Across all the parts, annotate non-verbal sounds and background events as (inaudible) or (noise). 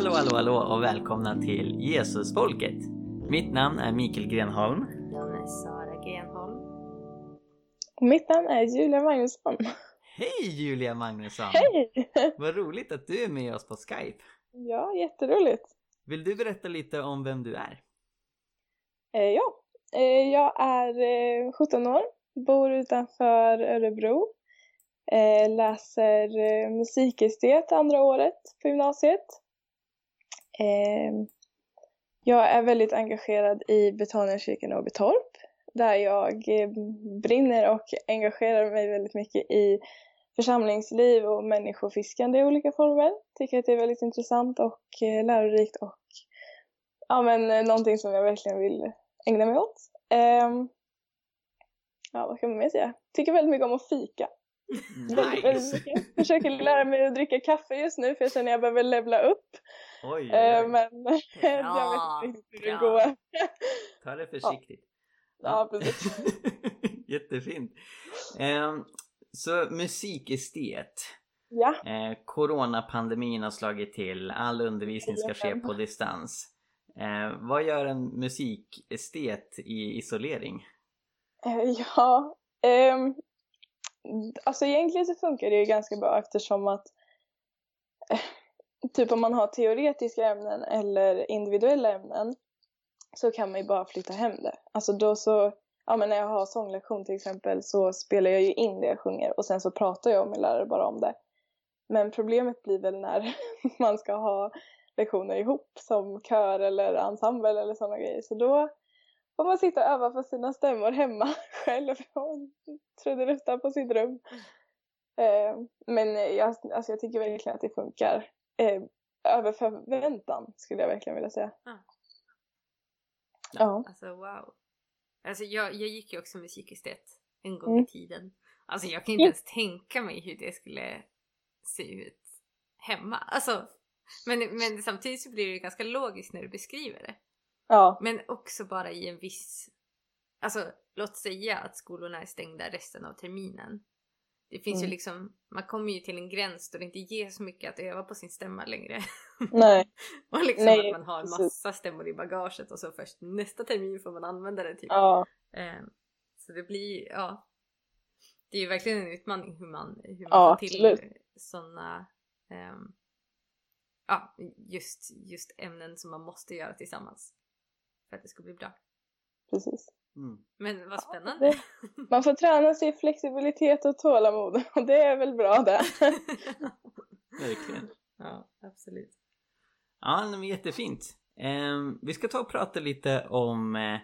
Hallå, hallå, hallå och välkomna till Jesusfolket. Mitt namn är Mikael Grenholm. Namn är Sara Grenholm. Och mitt namn är Julia Magnusson. Hej Julia Magnusson! Hej! Vad roligt att du är med oss på Skype. Ja, jätteroligt. Vill du berätta lite om vem du är? Eh, ja, eh, jag är eh, 17 år, bor utanför Örebro. Eh, läser eh, musikestet andra året på gymnasiet. Eh, jag är väldigt engagerad i Betaniakyrkan Åbytorp där jag eh, brinner och engagerar mig väldigt mycket i församlingsliv och människofiskande i olika former. Tycker att det är väldigt intressant och eh, lärorikt och ja, men, eh, någonting som jag verkligen vill ägna mig åt. Ehm, ja, vad kan man mer säga? Tycker väldigt mycket om att fika. (laughs) Väldigt, väldigt Nice! mycket. Försöker lära mig att dricka kaffe just nu för jag känner att jag behöver levla upp. Oj, oj, Eh, men (laughs) jag vet inte riktigt hur det går. Ta det försiktigt. Ja, precis. (laughs) Jättefint. Ehm, så musikestet. Ja, Eh, coronapandemin har slagit till. All undervisning ska ske på distans. Eh, vad gör en musikestet i isolering? ja. ehm, alltså egentligen så funkar det ju ganska bra eftersom att typ om man har teoretiska ämnen eller individuella ämnen så kan man ju bara flytta hem det. Alltså då så, ja men när jag har sånglektion till exempel så spelar jag ju in det jag sjunger och sen så pratar jag och min lärare bara om det. Men problemet blir väl när (laughs) man ska ha lektioner ihop som kör eller ensemble eller sådana grejer. Så då får man sitta och öva på sina stämmor hemma (laughs) själv och trudelutta på sitt rum. Eh, men jag, alltså jag tycker verkligen att det funkar. Eh, över förväntan skulle jag verkligen vilja säga. Ah. Ja. Alltså wow. Alltså jag, jag gick ju också musikestet en gång Mm. i tiden. Alltså jag kan inte ens tänka mig hur det skulle se ut hemma. Alltså, men, men samtidigt så blir det ju ganska logiskt när du beskriver det. Ja, Men också bara i en viss... Alltså låt säga att skolorna är stängda resten av terminen. Det finns ju Mm. liksom, man kommer ju till en gräns då det inte ger så mycket att öva på sin stämma längre. nej, (laughs) och liksom Nej, att man har en precis. massa stämmor i bagaget och så först nästa termin får man använda det typ. ja, Eh, så det blir, ja. Det är ju verkligen en utmaning hur man, hur man Ja, får till sådana ehm, ja, just, just ämnen som man måste göra tillsammans. För att det ska bli bra. precis. Mm. Men vad Ja, spännande! det- Man får träna sig i flexibilitet och tålamod (laughs) och det är väl bra det. (laughs) Verkligen. ja, absolut. Ja, men jättefint. Ehm, vi ska ta och prata lite om eh,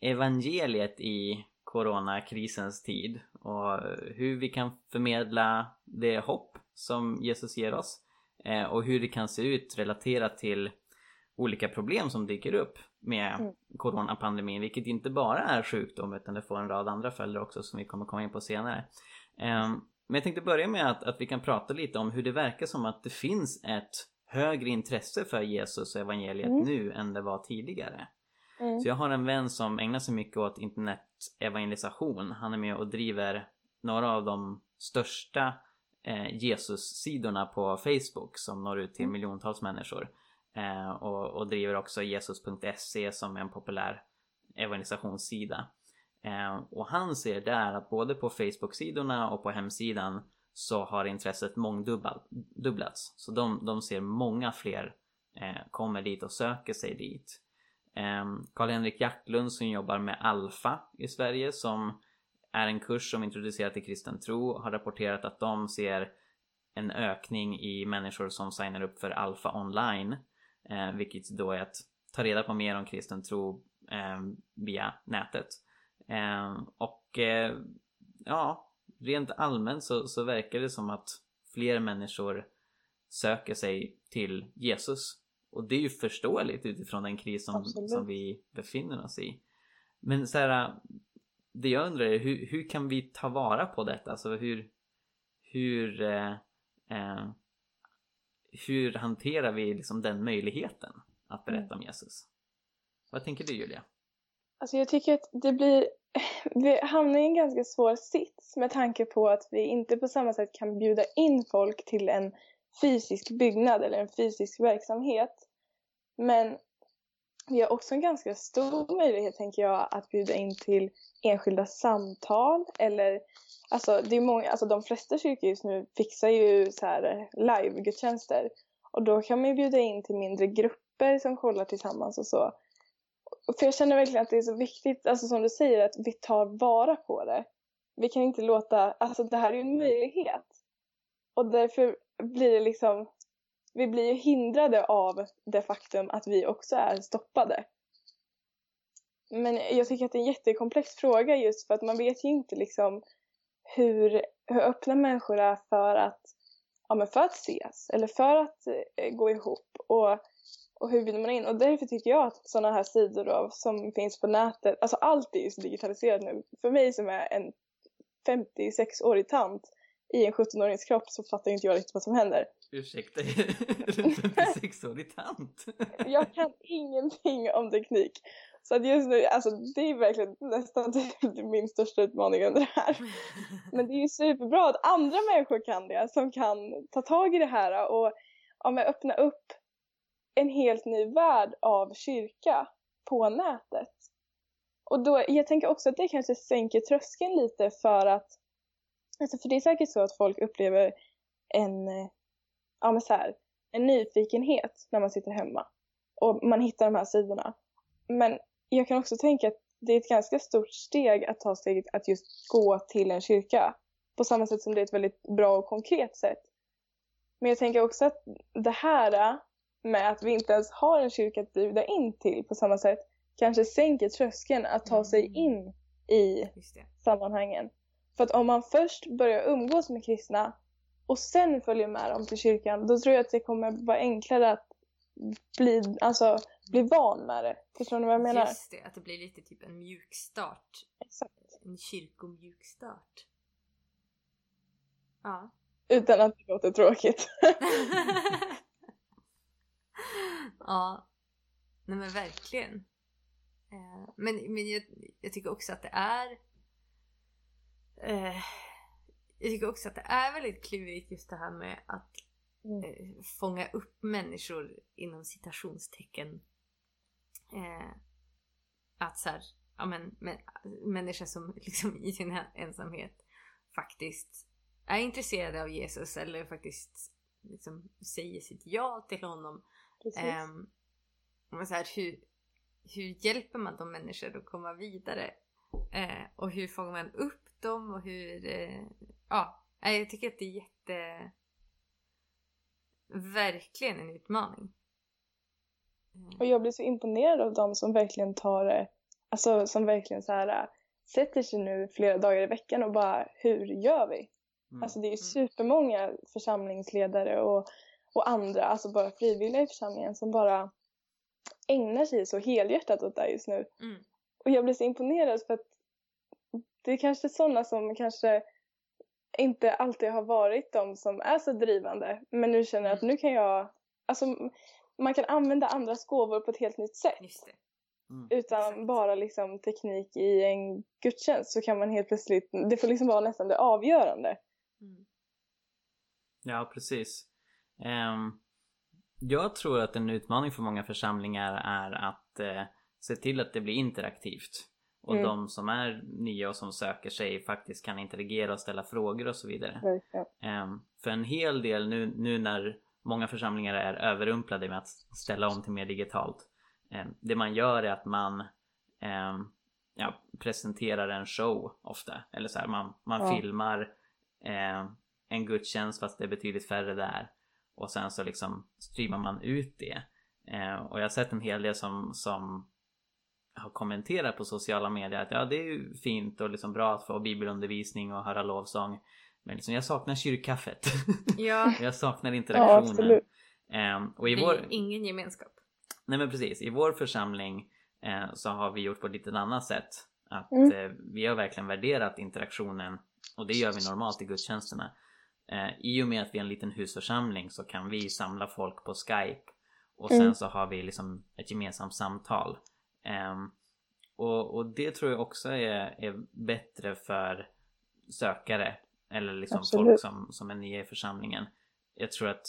evangeliet i coronakrisens tid och hur vi kan förmedla det hopp som Jesus ger oss eh, och hur det kan se ut relaterat till olika problem som dyker upp med Mm. coronapandemin vilket inte bara är sjukdom utan det får en rad andra följder också som vi kommer komma in på senare. Ehm, men jag tänkte börja med att, att vi kan prata lite om hur det verkar som att det finns ett högre intresse för Jesus och evangeliet Mm. nu än det var tidigare. Mm. Så jag har en vän som ägnar sig mycket åt internetevangelisation. Han är med och driver några av de största eh, Jesus-sidorna på Facebook som når ut till Mm. miljontals människor. Eh, och, och driver också jesus.se som är en populär evangelisationssida. Eh, och han ser där att både på Facebook-sidorna och på hemsidan så har intresset mångdubblats. Så de, de ser många fler eh, kommer dit och söker sig dit. Eh, Karl-Henrik Jacklund som jobbar med Alfa i Sverige som är en kurs som introducerar till kristen tro har rapporterat att de ser en ökning i människor som signar upp för Alfa online. Eh, vilket då är att ta reda på mer om kristen tro eh, via nätet. Eh, och eh, ja, rent allmänt så, så verkar det som att fler människor söker sig till Jesus. Och det är ju förståeligt utifrån den kris som, Absolut. som vi befinner oss i. Men så här, det jag undrar är hur, hur kan vi ta vara på detta? Alltså hur, hur, eh, eh, hur hanterar vi liksom den möjligheten att berätta om Jesus? Vad tänker du Julia? Alltså jag tycker att det blir, (laughs) vi hamnar i en ganska svår sits med tanke på att vi inte på samma sätt kan bjuda in folk till en fysisk byggnad eller en fysisk verksamhet. Men vi har också en ganska stor möjlighet, tänker jag, att bjuda in till enskilda samtal eller Alltså, det är många, alltså de flesta kyrkor just nu fixar ju så här eh, live-gudstjänster. Och då kan man ju bjuda in till mindre grupper som kollar tillsammans och så. För jag känner verkligen att det är så viktigt, alltså som du säger, att vi tar vara på det. Vi kan inte låta, alltså det här är ju en möjlighet. Och därför blir det liksom, vi blir ju hindrade av det faktum att vi också är stoppade. Men jag tycker att det är en jättekomplex fråga just för att man vet ju inte liksom hur, hur öppna människor är för att, ja, men för att ses eller för att eh, gå ihop och, och hur vill man in? Och därför tycker jag att sådana här sidor då, som finns på nätet, alltså allt är ju så digitaliserat nu. För mig som är en 56-årig tant i en 17-årings kropp så fattar inte jag riktigt vad som händer. Ursäkta, (laughs) är du en 56-årig tant? (laughs) jag kan ingenting om teknik. Så att just nu, alltså det är verkligen nästan typ min största utmaning under det här. Men det är ju superbra att andra människor kan det, som kan ta tag i det här och ja, öppna upp en helt ny värld av kyrka på nätet. Och då, jag tänker också att det kanske sänker tröskeln lite för att, alltså för det är säkert så att folk upplever en, ja men så här, en nyfikenhet när man sitter hemma och man hittar de här sidorna. Men jag kan också tänka att det är ett ganska stort steg att ta steget att just gå till en kyrka. På samma sätt som det är ett väldigt bra och konkret sätt. Men jag tänker också att det här med att vi inte ens har en kyrka att bjuda in till på samma sätt kanske sänker tröskeln att ta sig mm. in i sammanhangen. För att om man först börjar umgås med kristna och sen följer med dem till kyrkan, då tror jag att det kommer vara enklare att bli, alltså, bli van med det. Förstår ni vad jag menar? Just det, att det blir lite typ en mjukstart. Exakt. En kyrkomjukstart. Ja. Utan att det låter tråkigt. (laughs) ja. Nej men verkligen. Eh, men, men jag, jag tycker också att det är eh, Jag tycker också att det är väldigt klurigt just det här med att mm. eh, fånga upp människor inom citationstecken. Eh, att så här, ja men, men människor som liksom i sin ensamhet faktiskt är intresserade av Jesus eller faktiskt liksom säger sitt ja till honom. Eh, men så här, hur, hur hjälper man de människor att komma vidare? Eh, och hur fångar man upp dem och hur... Eh, ja, jag tycker att det är jätte verkligen en utmaning. Mm. Och jag blir så imponerad av de som verkligen tar det, alltså som verkligen så här sätter sig nu flera dagar i veckan och bara hur gör vi? Mm. Alltså det är ju mm. supermånga församlingsledare och, och andra, alltså bara frivilliga i församlingen som bara ägnar sig så helhjärtat åt det just nu. Mm. Och jag blir så imponerad för att det är kanske sådana som kanske inte alltid har varit de som är så drivande. Men nu känner jag att mm. nu kan jag, alltså man kan använda andras gåvor på ett helt nytt sätt. Mm. Utan bara liksom teknik i en gudstjänst så kan man helt plötsligt, det får liksom vara nästan det avgörande. Mm. Ja, precis. Um, jag tror att en utmaning för många församlingar är att uh, se till att det blir interaktivt. Och mm. de som är nya och som söker sig faktiskt kan interagera och ställa frågor och så vidare. Um, för en hel del nu, nu när många församlingar är överrumplade med att ställa om till mer digitalt. Um, det man gör är att man um, ja, presenterar en show ofta. Eller så här, man, man ja. filmar en gudstjänst fast det är betydligt färre där. Och sen så liksom streamar man ut det. och jag har sett en hel del som, som har kommenterat på sociala medier att ja det är ju fint och liksom bra att få bibelundervisning och höra lovsång men liksom jag saknar kyrkkaffet. (laughs) Ja. jag saknar interaktionen. Ja, um, och i det vår... är ingen gemenskap. Nej men precis, i vår församling eh, så har vi gjort på ett lite annat sätt. Att mm. eh, vi har verkligen värderat interaktionen och det gör vi normalt i gudstjänsterna. Eh, I och med att vi är en liten husförsamling så kan vi samla folk på Skype och sen mm. så har vi liksom ett gemensamt samtal. Um, och, och, det tror jag också är, är bättre för sökare eller liksom folk som, som är nya i församlingen. Jag tror att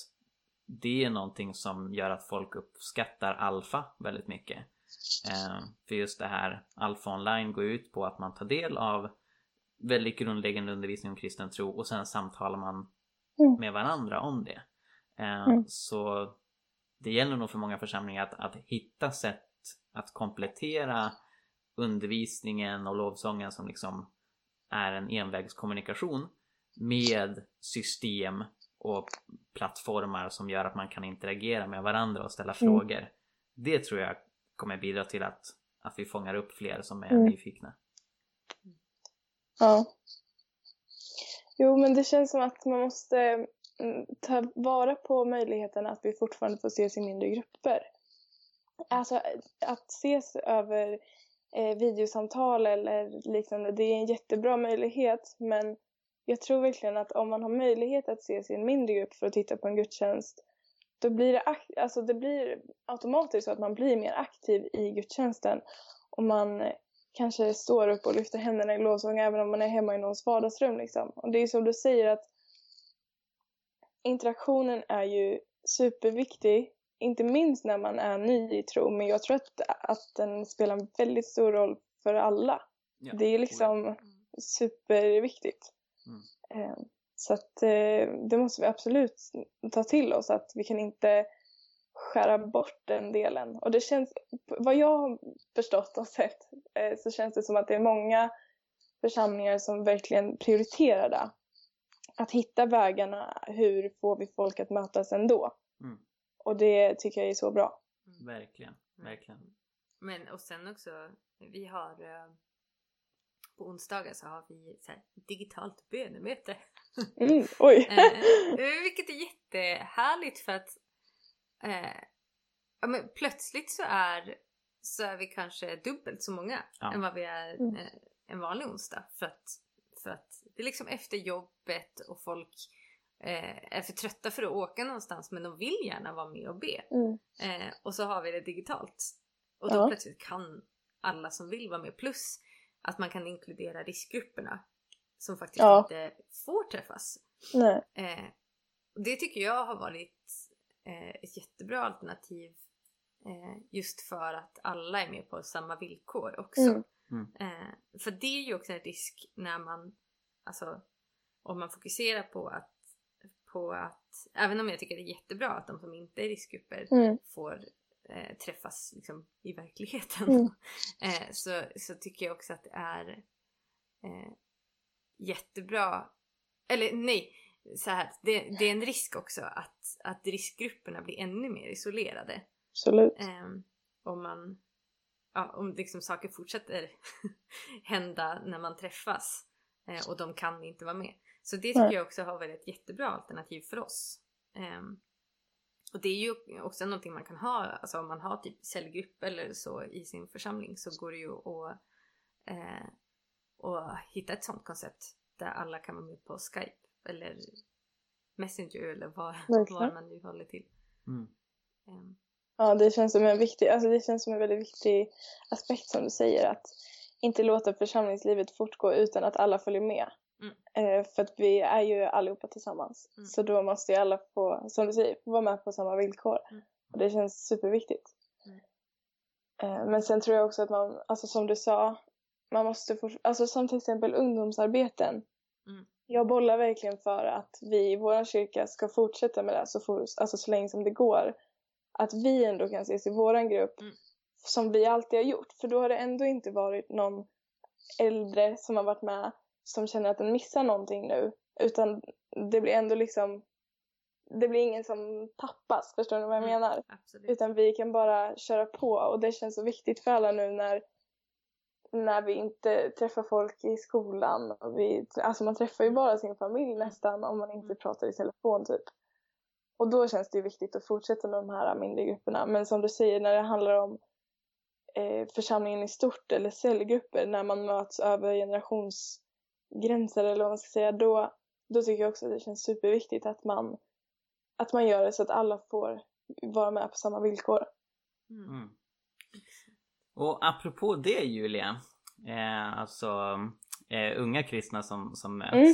det är någonting som gör att folk uppskattar alfa väldigt mycket. Eh, för just det här alfa online går ut på att man tar del av väldigt grundläggande undervisning om kristen tro och sen samtalar man Mm. med varandra om det. Eh, Mm. Så det gäller nog för många församlingar att, att hitta sätt att komplettera undervisningen och lovsången som liksom är en envägskommunikation med system och plattformar som gör att man kan interagera med varandra och ställa Mm. frågor. Det tror jag kommer bidra till att, att vi fångar upp fler som är Mm. nyfikna. Ja. Jo, men det känns som att man måste mm, ta vara på möjligheten att vi fortfarande får ses i mindre grupper. Mm. Alltså eh, att ses över eh, videosamtal eller liknande, det är en jättebra möjlighet men jag tror verkligen att om man har möjlighet att ses i en mindre grupp för att titta på en gudstjänst då blir det, alltså det blir automatiskt så att man blir mer aktiv i gudstjänsten. Och man kanske står upp och lyfter händerna i lovsång även om man är hemma i någons vardagsrum liksom. Och det är som du säger att interaktionen är ju superviktig, inte minst när man är ny i tro, men jag tror att, att den spelar en väldigt stor roll för alla. Ja, det är liksom superviktigt. Mm. Eh, Så att eh, det måste vi absolut ta till oss, att vi kan inte skära bort den delen. Och det känns, vad jag har förstått och sett, eh, så känns det som att det är många församlingar som verkligen prioriterar det. Att hitta vägarna, hur får vi folk att mötas ändå? Mm. Och det tycker jag är så bra. Verkligen, verkligen. Men och sen också, vi har eh, på onsdagar så har vi så här, digitalt bönemöte. Mm, oj! (laughs) Eh, vilket är jättehärligt för att eh, ja, men plötsligt så är, så är vi kanske dubbelt så många Ja. än vad vi är Mm. eh, en vanlig onsdag. För att, för att det är liksom efter jobbet och folk eh, är för trötta för att åka någonstans men de vill gärna vara med och be. Mm, Eh, och så har vi det digitalt. Och då Ja. plötsligt kan alla som vill vara med. Plus att man kan inkludera riskgrupperna som faktiskt Ja. inte får träffas. nej. Eh, det tycker jag har varit eh, ett jättebra alternativ eh, just för att alla är med på samma villkor också. Mm. Mm. Eh, för det är ju också en risk när man, alltså om man fokuserar på att, på att, även om jag tycker det är jättebra att de som inte är riskgrupper Mm, får eh, träffas liksom, i verkligheten. Mm. (laughs) eh, så, så tycker jag också att det är eh, jättebra. Eller nej, så här, det, det är en risk också att, att riskgrupperna blir ännu mer isolerade. absolut. Eh, om man ja, om liksom saker fortsätter (laughs) hända när man träffas eh, och de kan inte vara med. Så det tycker Nej. jag också har varit ett jättebra alternativ för oss. Ehm, och det är ju också någonting man kan ha, alltså om man har typ cellgrupp eller så i sin församling så går det ju att eh, och hitta ett sånt koncept där alla kan vara med på Skype eller Messenger eller vad, vad man nu håller till. Mm. Ehm, Ja, det känns som en viktig, alltså det känns som en väldigt viktig aspekt som du säger att inte låta församlingslivet fortgå utan att alla följer med. Mm. Eh, för att vi är ju allihopa tillsammans. Mm. Så då måste ju alla få, som du säger, få vara med på samma villkor. Mm. Och det känns superviktigt. Mm. Eh, men sen tror jag också att man, alltså som du sa, man måste få, alltså som till exempel ungdomsarbeten. Mm. Jag bollar verkligen för att vi i vår kyrka ska fortsätta med det så, for, alltså så länge som det går. Att vi ändå kan ses i våran grupp Mm. som vi alltid har gjort. För då har det ändå inte varit någon äldre som har varit med som känner att den missar någonting nu. Utan det blir ändå liksom, det blir ingen som tappas, förstår ni vad jag Mm. menar? absolut. Utan vi kan bara köra på och det känns så viktigt för alla nu när när vi inte träffar folk i skolan. Och vi, alltså man träffar ju bara sin familj nästan om man inte Mm. pratar i telefon typ. Och då känns det ju viktigt att fortsätta med de här mindre grupperna. Men som du säger när det handlar om eh, församlingen i stort eller cellgrupper när man möts över generationsgränser eller vad man ska säga då, då tycker jag också att det känns superviktigt att man, att man gör det så att alla får vara med på samma villkor. Mm. Mm. Och apropå det Julia, eh, alltså eh, unga kristna som, som möts. Mm.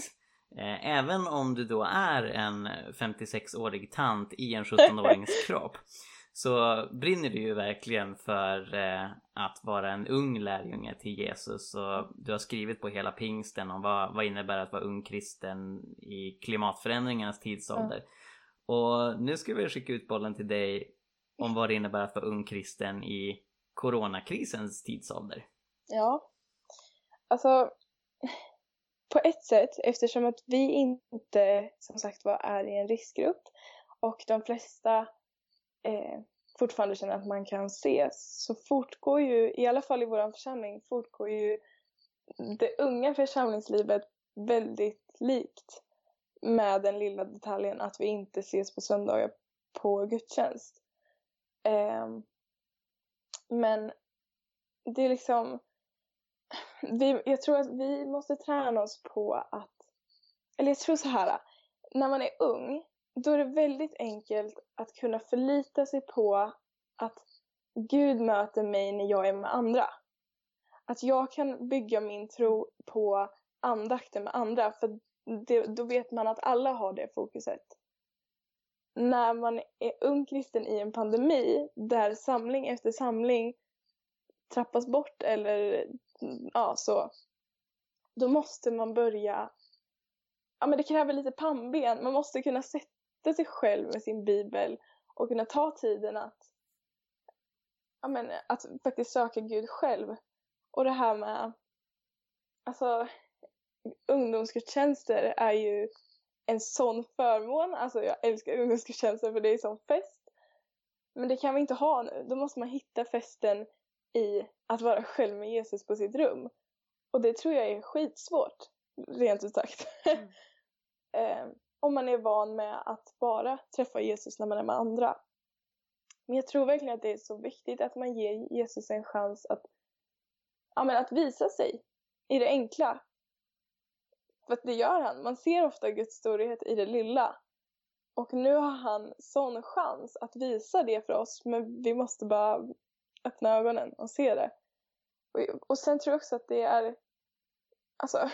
Eh, även om du då är en 56-årig tant i en 17-årings kropp (laughs) så brinner du ju verkligen för eh, att vara en ung lärjunge till Jesus och du har skrivit på hela pingsten om vad, vad innebär att vara ung kristen i klimatförändringarnas tidsålder. Mm. Och nu ska vi skicka ut bollen till dig om vad det innebär att vara ung kristen i coronakrisens tidsålder. Ja, alltså på ett sätt eftersom att vi inte som sagt var är i en riskgrupp och de flesta eh, fortfarande känner att man kan ses så fortgår ju, i alla fall i vår församling, fortgår ju det unga församlingslivet väldigt likt med den lilla detaljen att vi inte ses på söndagar på gudstjänst. Eh, men det är liksom vi, jag tror att vi måste träna oss på att, eller jag tror så här, när man är ung då är det väldigt enkelt att kunna förlita sig på att Gud möter mig när jag är med andra. Att jag kan bygga min tro på andakten med andra för det, då vet man att alla har det fokuset. När man är ung kristen i en pandemi där samling efter samling trappas bort eller ja så. Då måste man börja, ja men det kräver lite pannben. Man måste kunna sätta sig själv med sin bibel och kunna ta tiden att, ja men att faktiskt söka Gud själv. Och det här med, alltså ungdomsgudstjänster är ju en sån förmån. Alltså jag älskar ungdomsgudstjänster för det är sån fest. Men det kan vi inte ha nu. Då måste man hitta festen i att vara själv med Jesus på sitt rum. Och det tror jag är skitsvårt, rent ut sagt. Mm. (laughs) om man är van med att bara träffa Jesus när man är med andra. Men jag tror verkligen att det är så viktigt att man ger Jesus en chans att, ja, men att visa sig i det enkla. För att det gör han. Man ser ofta Guds storhet i det lilla. Och nu har han sån chans att visa det för oss men vi måste bara öppna ögonen och se det. Och, och sen tror jag också att det är, alltså,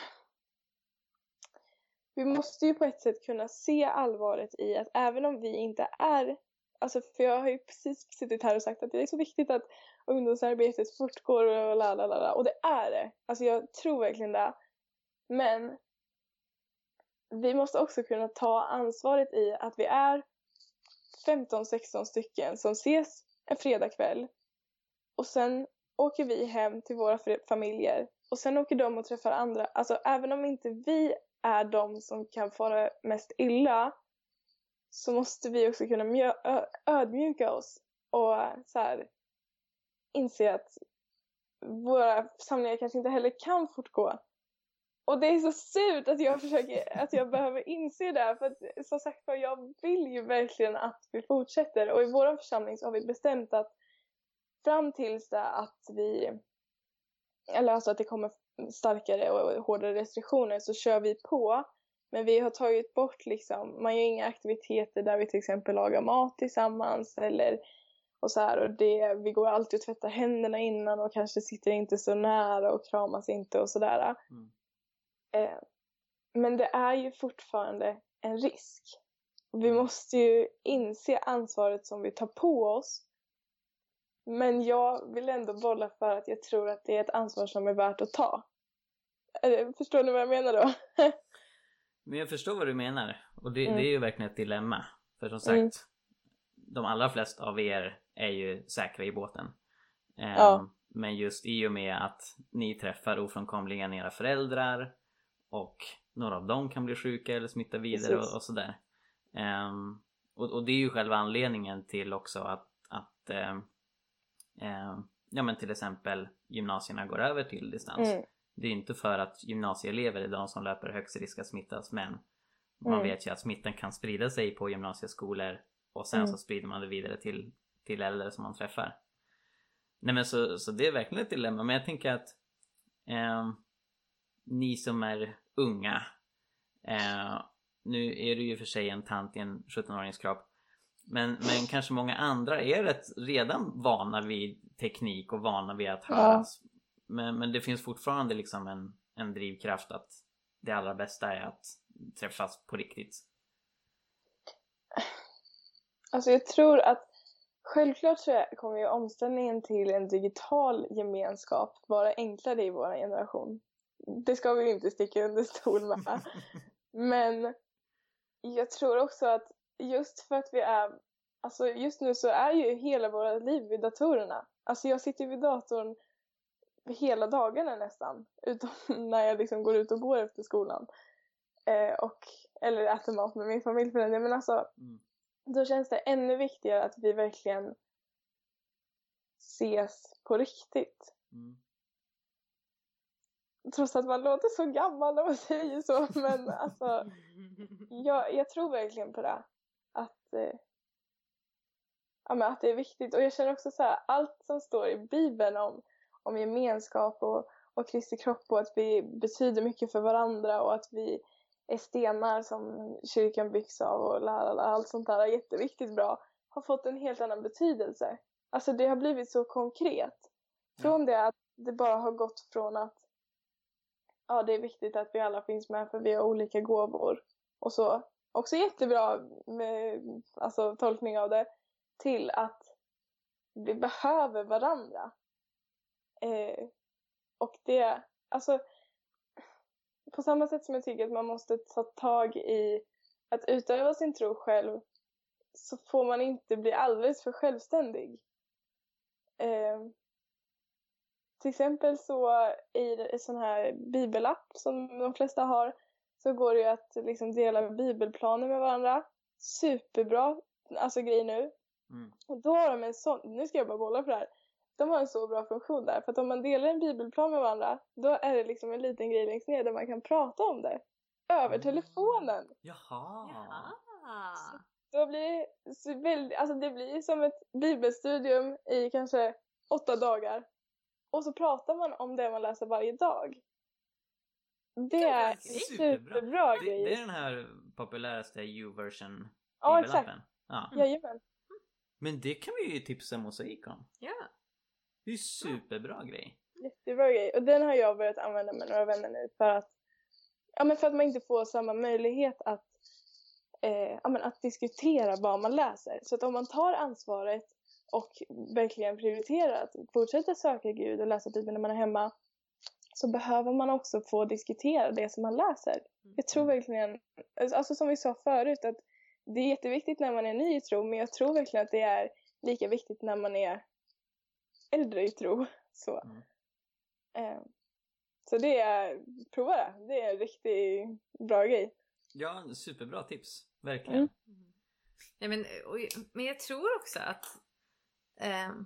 vi måste ju på ett sätt kunna se allvaret i att även om vi inte är, alltså för jag har ju precis suttit här och sagt att det är så viktigt att ungdomsarbetet fortgår och la la la och det är det. Alltså jag tror verkligen det. Men vi måste också kunna ta ansvaret i att vi är 15-16 stycken som ses en fredagkväll och sen åker vi hem till våra familjer och sen åker de och träffar andra. Alltså även om inte vi är de som kan fara mest illa så måste vi också kunna ödmjuka oss och så här, inse att våra samlingar kanske inte heller kan fortgå. Och det är så surt att jag försöker, att jag behöver inse det för att som sagt jag vill ju verkligen att vi fortsätter och i vår församling så har vi bestämt att fram tills det att vi, eller alltså att det kommer starkare och hårdare restriktioner så kör vi på. Men vi har tagit bort liksom, man gör inga aktiviteter där vi till exempel lagar mat tillsammans eller och så här och det, vi går alltid och tvättar händerna innan och kanske sitter inte så nära och kramas inte och sådär. Mm. Eh, men det är ju fortfarande en risk. Vi måste ju inse ansvaret som vi tar på oss men jag vill ändå bolla för att jag tror att det är ett ansvar som är värt att ta. Förstår ni vad jag menar då? (laughs) Men jag förstår vad du menar. Och det, mm. det är ju verkligen ett dilemma. För som sagt, mm. de allra flesta av er är ju säkra i båten. Um, ja. Men just i och med att ni träffar ofrånkomligen era föräldrar och några av dem kan bli sjuka eller smitta vidare och, och, sådär. Um, och, och, det är ju själva anledningen till också att, att um, eh, ja men till exempel gymnasierna går över till distans. Mm. Det är inte för att gymnasieelever är de som löper högst risk att smittas men man mm. vet ju att smittan kan sprida sig på gymnasieskolor och sen mm. så sprider man det vidare till, till äldre som man träffar. Nej men så, så det är verkligen ett dilemma men jag tänker att eh, ni som är unga eh, nu är du ju för sig en tant i en 17-åringskropp men, men kanske många andra är rätt redan vana vid teknik och vana vid att höras. Ja. Men, men det finns fortfarande liksom en, en drivkraft att det allra bästa är att träffas på riktigt? Alltså jag tror att självklart så kommer ju omställningen till en digital gemenskap vara enklare i vår generation. Det ska vi ju inte sticka under stol med. (laughs) Men jag tror också att just för att vi är, alltså just nu så är ju hela våra liv vid datorerna. Alltså jag sitter vid datorn hela dagarna nästan, utom (laughs) när jag liksom går ut och går efter skolan. Eh, och, eller äter mat med min familj för den. Men alltså Mm. då känns det ännu viktigare att vi verkligen ses på riktigt. Mm. Trots att man låter så gammal när man säger så, men alltså (laughs) jag, jag tror verkligen på det. Att, eh, ja, men att det är viktigt. Och jag känner också så här, allt som står i Bibeln om, om gemenskap och, och Kristi kropp och att vi betyder mycket för varandra och att vi är stenar som kyrkan byggs av och la, la, la, allt sånt där är jätteviktigt bra har fått en helt annan betydelse. Alltså det har blivit så konkret. Från det att det bara har gått från att ja, det är viktigt att vi alla finns med för vi har olika gåvor och så. Också jättebra med, alltså, tolkning av det. Till att vi behöver varandra. Eh, och det, alltså på samma sätt som jag tycker att man måste ta tag i att utöva sin tro själv så får man inte bli alldeles för självständig. Eh, till exempel så i en sån här bibelapp som de flesta har så går det ju att liksom dela bibelplaner med varandra. Superbra alltså grej nu. Mm. Och då har de en sån, nu ska jag bara bolla för det här. De har en så bra funktion där för att om man delar en bibelplan med varandra då är det liksom en liten grej längst ner där man kan prata om det. Över Mm. telefonen. Jaha! Jaha. Då blir det, så väldigt, alltså det blir som ett bibelstudium i kanske åtta dagar. Och så pratar man om det man läser varje dag. Det är en Superbra. superbra Det, det är grej. den här populäraste U-version Ja, exakt. Ja. Jajamän. Men det kan vi ju tipsa Mosaik om. Ja. Det är ju superbra grej. Jättebra grej. Och den har jag börjat använda med några vänner nu för att, ja, men för att man inte får samma möjlighet att, eh, ja, men att diskutera vad man läser. Så att om man tar ansvaret och verkligen prioriterar att fortsätta söka Gud och läsa Bibeln när man är hemma så behöver man också få diskutera det som man läser. Jag tror verkligen, alltså som vi sa förut, att det är jätteviktigt när man är ny i tro men jag tror verkligen att det är lika viktigt när man är äldre i tro. (laughs) Så, Mm. eh, så det är, prova det. Det är en riktigt bra grej. Ja, superbra tips. Verkligen. Mm. Mm. Ja, men, och, men jag tror också att ehm,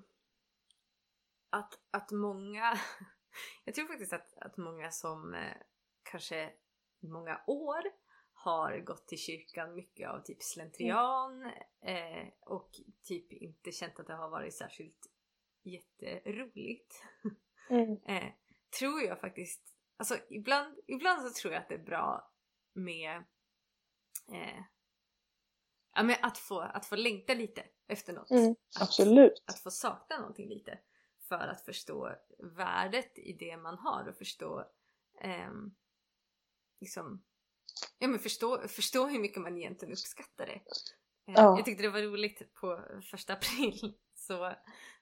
att, att många (laughs) (laughs) jag tror faktiskt att, att många som eh, kanske i många år har gått till kyrkan mycket av typ slentrian eh, och typ inte känt att det har varit särskilt jätteroligt. (laughs) Mm. Eh, tror jag faktiskt, alltså ibland, ibland så tror jag att det är bra med eh, ja, men att, få, att få längta lite efter något. Mm. Att, Absolut. att få sakna någonting lite. För att förstå värdet i det man har och förstå ehm, liksom, ja men förstå, förstå hur mycket man egentligen uppskattar det. Eh, Ja. Jag tyckte det var roligt på första april (laughs) så,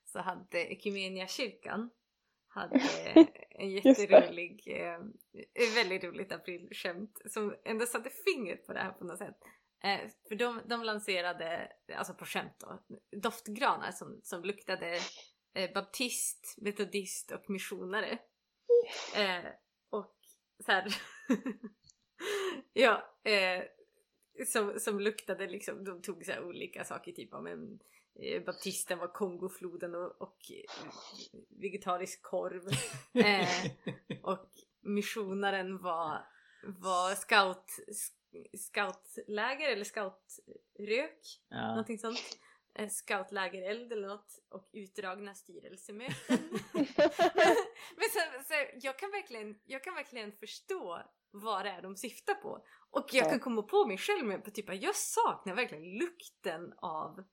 så hade Equmeniakyrkan hade (laughs) en jätterolig, eh, väldigt roligt aprilskämt som ändå satte fingret på det här på något sätt. Eh, för de, de lanserade, alltså på skämt då, doftgranar som, som luktade eh, baptist, metodist och missionare. (laughs) Eh, och så här, (laughs) ja, eh, som, som luktade liksom, de tog så här olika saker typ om en eh, baptisten var Kongofloden och, och eh, vegetarisk korv. Eh, (laughs) och missionaren var, var scout, scoutläger eller scoutrök. Ja. Någonting sånt. Eh, Scoutlägereld eller något. Och utdragna styrelsemöten. (laughs) Men så, så, jag, kan verkligen, jag kan verkligen förstå vad det är de syftar på. Och jag Ja. kan komma på mig själv med på typ att jag saknar verkligen lukten av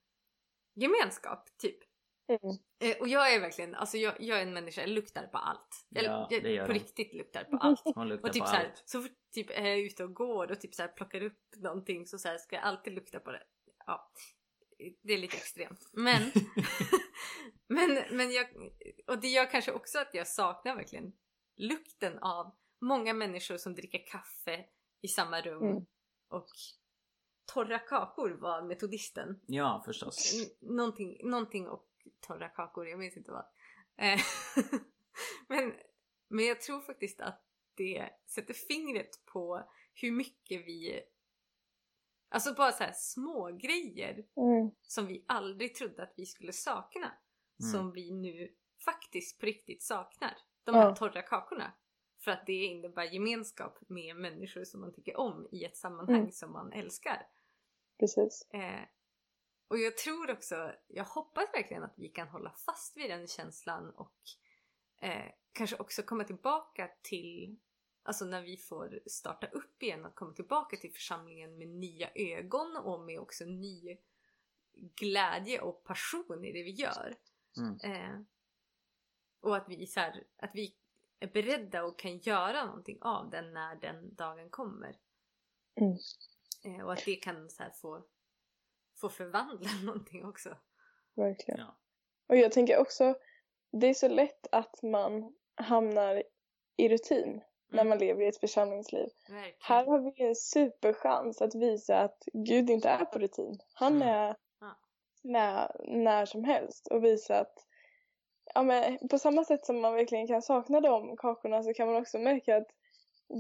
gemenskap. Typ. Mm. Eh, och jag är verkligen, alltså jag, jag är en människa, jag luktar på allt. Jag, Ja, jag det gör på hon. riktigt luktar på allt. Hon luktar Och typ på så, här, allt. så fort typ är jag ute och går och typ så här plockar upp någonting så, så här, ska jag alltid lukta på det. Ja, det är lite extremt. Men, (laughs) men, men jag, och det gör kanske också att jag saknar verkligen lukten av många människor som dricker kaffe i samma rum Mm. och torra kakor var metodisten. Ja, förstås. N- någonting, någonting och torra kakor, jag minns inte vad. Eh, (laughs) men, men jag tror faktiskt att det sätter fingret på hur mycket vi Alltså bara så här små grejer Mm. som vi aldrig trodde att vi skulle sakna. Mm. Som vi nu faktiskt på riktigt saknar. De här Ja. torra kakorna. För att det innebär gemenskap med människor som man tycker om i ett sammanhang Mm. som man älskar. Precis. Eh, och jag tror också, jag hoppas verkligen att vi kan hålla fast vid den känslan och eh, kanske också komma tillbaka till, alltså när vi får starta upp igen, att komma tillbaka till församlingen med nya ögon och med också ny glädje och passion i det vi gör. Mm. Eh, och att vi, så här, att vi är beredda och kan göra någonting av den när den dagen kommer. Mm. Eh, och att det kan så här, få, få förvandla (laughs) någonting också. Verkligen. Ja. Och jag tänker också, det är så lätt att man hamnar i rutin när Mm. man lever i ett församlingsliv. Verkligen. Här har vi en superchans att visa att Gud inte är på rutin. Han Mm. är Ja. när, när som helst och visa att ja, men på samma sätt som man verkligen kan sakna de kakorna så kan man också märka att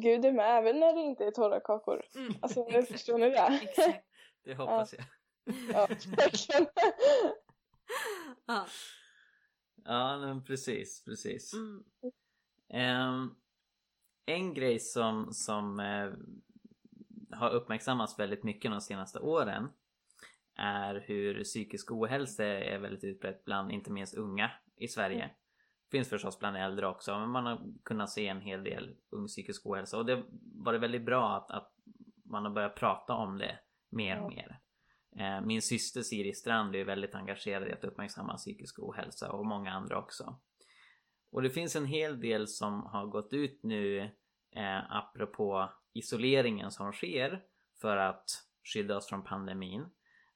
Gud är med även när det inte är torra kakor. Mm, Alltså, (laughs) exakt. förstår ni det? Exakt. Det hoppas jag. Ja, verkligen. (laughs) Ja. Ja, men precis, precis. Mm. Ehm, en grej som, som eh, har uppmärksammats väldigt mycket de senaste åren är hur psykisk ohälsa är väldigt utbrett bland inte minst unga i Sverige. Finns förstås bland äldre också men man har kunnat se en hel del ung psykisk ohälsa och det var väldigt bra att, att man har börjat prata om det mer och mer. Eh, Min syster Siri Strand är väldigt engagerad i att uppmärksamma psykisk ohälsa och många andra också. Och det finns en hel del som har gått ut nu eh, apropå isoleringen som sker för att skydda oss från pandemin.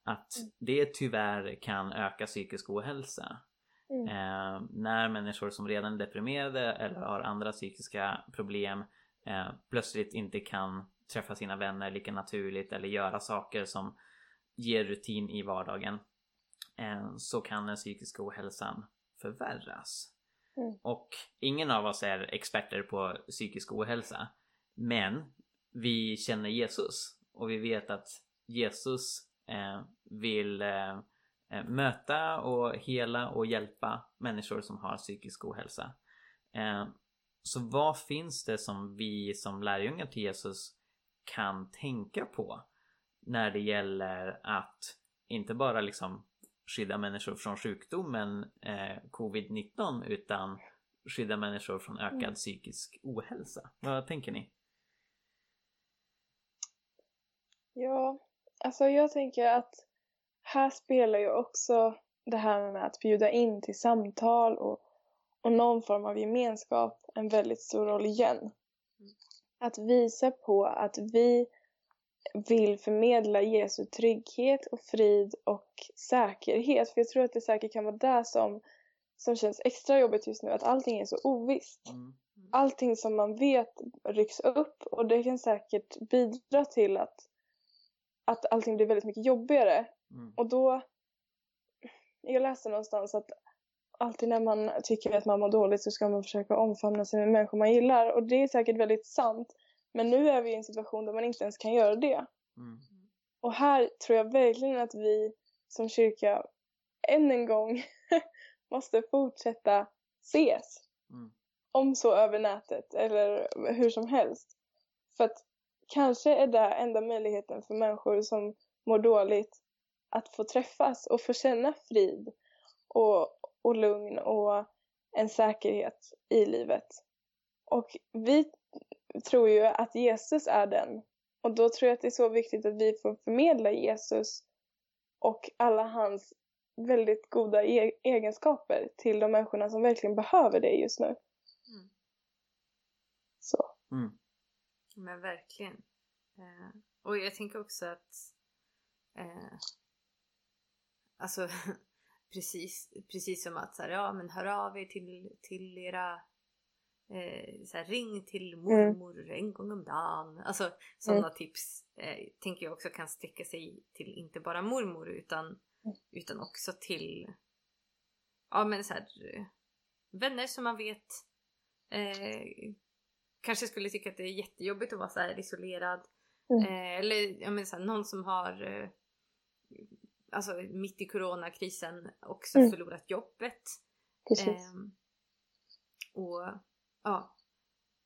Att Mm. det tyvärr kan öka psykisk ohälsa. Mm. Eh, när människor som redan är deprimerade eller har andra psykiska problem eh, plötsligt inte kan träffa sina vänner lika naturligt eller göra saker som ger rutin i vardagen eh, så kan den psykiska ohälsan förvärras. Mm. Och ingen av oss är experter på psykisk ohälsa men vi känner Jesus och vi vet att Jesus eh, vill eh, eh, möta och hela och hjälpa människor som har psykisk ohälsa. Eh, så vad finns det som vi som lärjungar till Jesus kan tänka på när det gäller att inte bara liksom skydda människor från sjukdomen eh, covid-19 utan skydda människor från ökad Mm. psykisk ohälsa. Vad tänker ni? Ja, alltså jag tänker att här spelar ju också det här med att bjuda in till samtal och, och någon form av gemenskap en väldigt stor roll igen. Att visa på att vi vill förmedla Jesu trygghet och frid och säkerhet. För jag tror att det säkert kan vara det som, som känns extra jobbigt just nu, att allting är så ovisst Mm. allting som man vet rycks upp och det kan säkert bidra till att, att allting blir väldigt mycket jobbigare. Mm. Och då, jag läste någonstans att alltid när man tycker att man mår dåligt så ska man försöka omfamna sig med människor man gillar och det är säkert väldigt sant. Men nu är vi i en situation där man inte ens kan göra det. Mm. Och här tror jag verkligen att vi som kyrka än en gång (laughs) måste fortsätta ses Mm. om så över nätet eller hur som helst. För att kanske är det enda möjligheten för människor som mår dåligt att få träffas och få känna frid och, och lugn och en säkerhet i livet. Och vi tror ju att Jesus är den. Och då tror jag att det är så viktigt att vi får förmedla Jesus och alla hans väldigt goda e egenskaper till de människorna som verkligen behöver det just nu. Mm. Så. Mm. Men verkligen. Eh, och jag tänker också att eh, alltså (laughs) precis, precis som att så här, ja men hör av er till, till era eh, så här, ring till mormor mm. en gång om dagen. Alltså sådana mm. tips eh, tänker jag också kan sträcka sig till inte bara mormor utan, mm. utan också till ja men så här, vänner som man vet eh, kanske skulle tycka att det är jättejobbigt att vara så här isolerad. Mm. Eh, eller jag menar så här, någon som har eh, alltså mitt i coronakrisen också mm. förlorat jobbet. Eh, och ja,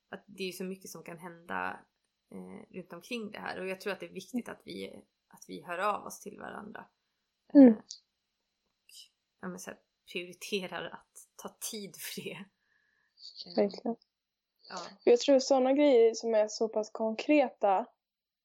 att det är så mycket som kan hända eh, runt omkring det här och jag tror att det är viktigt att vi, att vi hör av oss till varandra. Mm. Eh, och ja, men så här, prioriterar att ta tid för det. Verkligen. Ja. Jag tror sådana grejer som är så pass konkreta,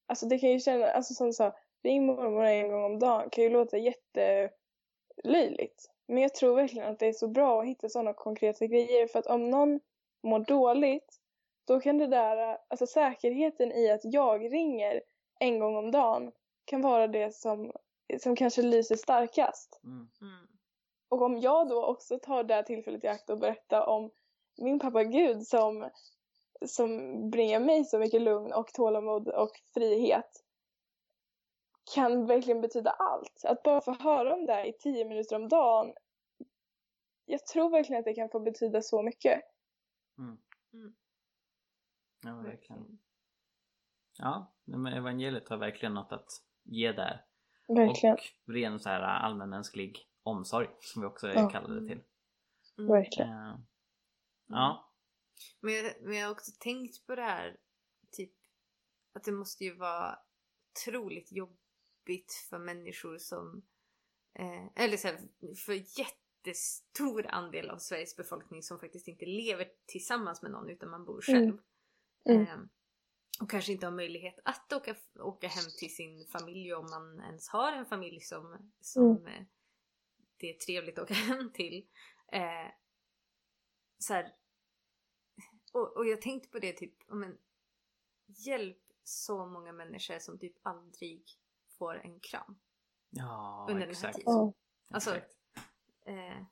alltså det kan ju kännas, alltså som sa, ring mormor en gång om dagen kan ju låta jättelöjligt. Men jag tror verkligen att det är så bra att hitta sådana konkreta grejer för att om någon mår dåligt då kan det där, alltså säkerheten i att jag ringer en gång om dagen kan vara det som, som kanske lyser starkast. Mm. Mm. Och om jag då också tar det här tillfället i akt och berättar om min pappa Gud som, som bringar mig så mycket lugn och tålamod och frihet kan verkligen betyda allt. Att bara få höra om det i tio minuter om dagen jag tror verkligen att det kan få betyda så mycket. Mm. Mm. Ja, verkligen. Ja, men evangeliet har verkligen något att ge där. Verkligen. Och ren så här allmänmänsklig omsorg som vi också Ja. kallar det till. Mm. Verkligen. Eh, ja. Men jag, men jag har också tänkt på det här, typ att det måste ju vara otroligt jobbigt för människor som, eh, eller så här, för jättestor andel av Sveriges befolkning som faktiskt inte lever tillsammans med någon utan man bor själv. Mm. Eh, och kanske inte har möjlighet att åka, åka hem till sin familj om man ens har en familj som, som eh, det är trevligt att åka (laughs) hem till. Eh, så här, och, och jag tänkte på det typ, men, hjälp så många människor som typ aldrig får en kram Ja, under den här exakt. tiden. Alltså, exakt. Eh,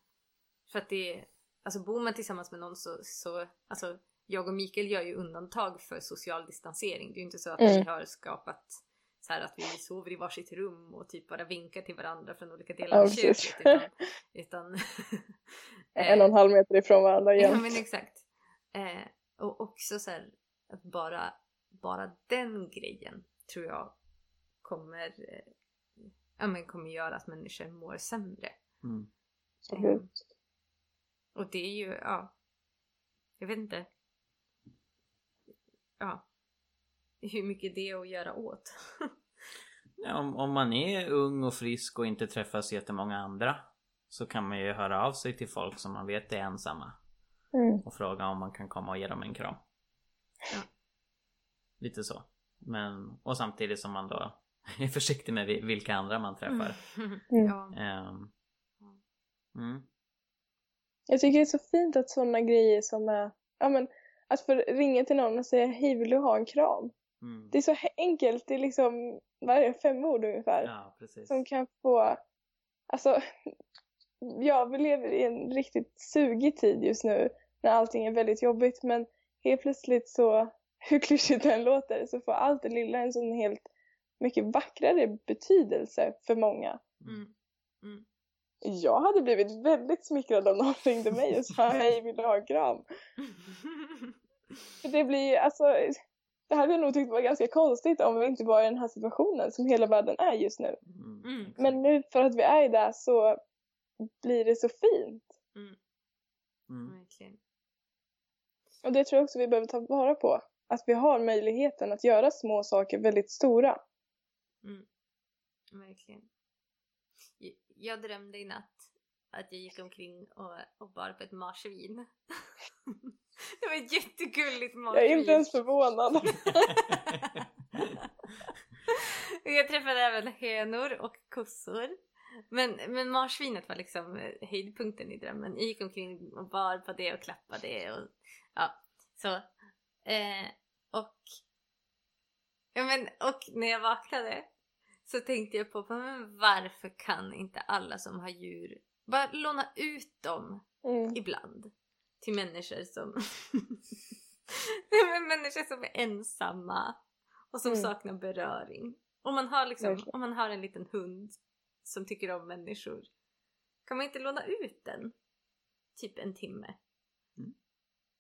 för att det alltså bor man tillsammans med någon så, så alltså jag och Mikael gör ju undantag för social distansering. Det är ju inte så att Mm. vi har skapat så här att vi sover i varsitt rum och typ bara vinkar till varandra från olika delar Ja, av köket. Utan, (laughs) utan En och en halv meter ifrån varandra (laughs) Ja igen. men exakt. Eh, och också så här, att bara, bara den grejen tror jag kommer, eh, ja, men kommer göra att människor mår sämre. Mm. Absolut. Och det är ju, ja, jag vet inte. Ja, hur mycket det är att göra åt. (laughs) Ja, om, om man är ung och frisk och inte träffar så jättemånga andra så kan man ju höra av sig till folk som man vet är ensamma Mm. och fråga om man kan komma och ge dem en kram. Ja. Lite så. Men, och samtidigt som man då (laughs) är försiktig med vi- vilka andra man träffar. Mm. (laughs) ja. Ehm, mm. Jag tycker det är så fint att sådana grejer som är, ja men att få ringa till någon och säga hej vill du ha en kram? Mm. Det är så enkelt, det är liksom, vad är det, fem ord ungefär. Ja, precis. Som kan få, alltså, (laughs) ja vi lever i en riktigt sugig tid just nu när allting är väldigt jobbigt men helt plötsligt så, (laughs) hur klyschigt det än låter, så får allt det lilla en sån helt mycket vackrare betydelse för många. Mm. Jag hade blivit väldigt smickrad om någon ringde mig och sa hej vill du ha en kram? Det blir alltså, det hade jag nog tyckt var ganska konstigt om vi inte var i den här situationen som hela världen är just nu. Mm. Mm. Men nu för att vi är i det så blir det så fint. Mm. Verkligen. Och det tror jag också vi behöver ta vara på. Att vi har möjligheten att göra små saker väldigt stora. Verkligen. Jag- Jag drömde i natt att jag gick omkring och, och bar på ett marsvin. (laughs) det var ett jättegulligt Jag marsvin. är inte ens förvånad. (laughs) Jag träffade även hönor och kossor. Men, men marsvinet var liksom eh, höjdpunkten i drömmen. Jag gick omkring och bar på det och klappade det och ja, så. Eh, och, ja, men, och när jag vaknade så tänkte jag på men varför kan inte alla som har djur bara låna ut dem Mm. ibland till människor som (laughs) människor som är ensamma och som Mm. saknar beröring. Om man, har liksom, Verkligen. om man har en liten hund som tycker om människor kan man inte låna ut den typ en timme? Mm.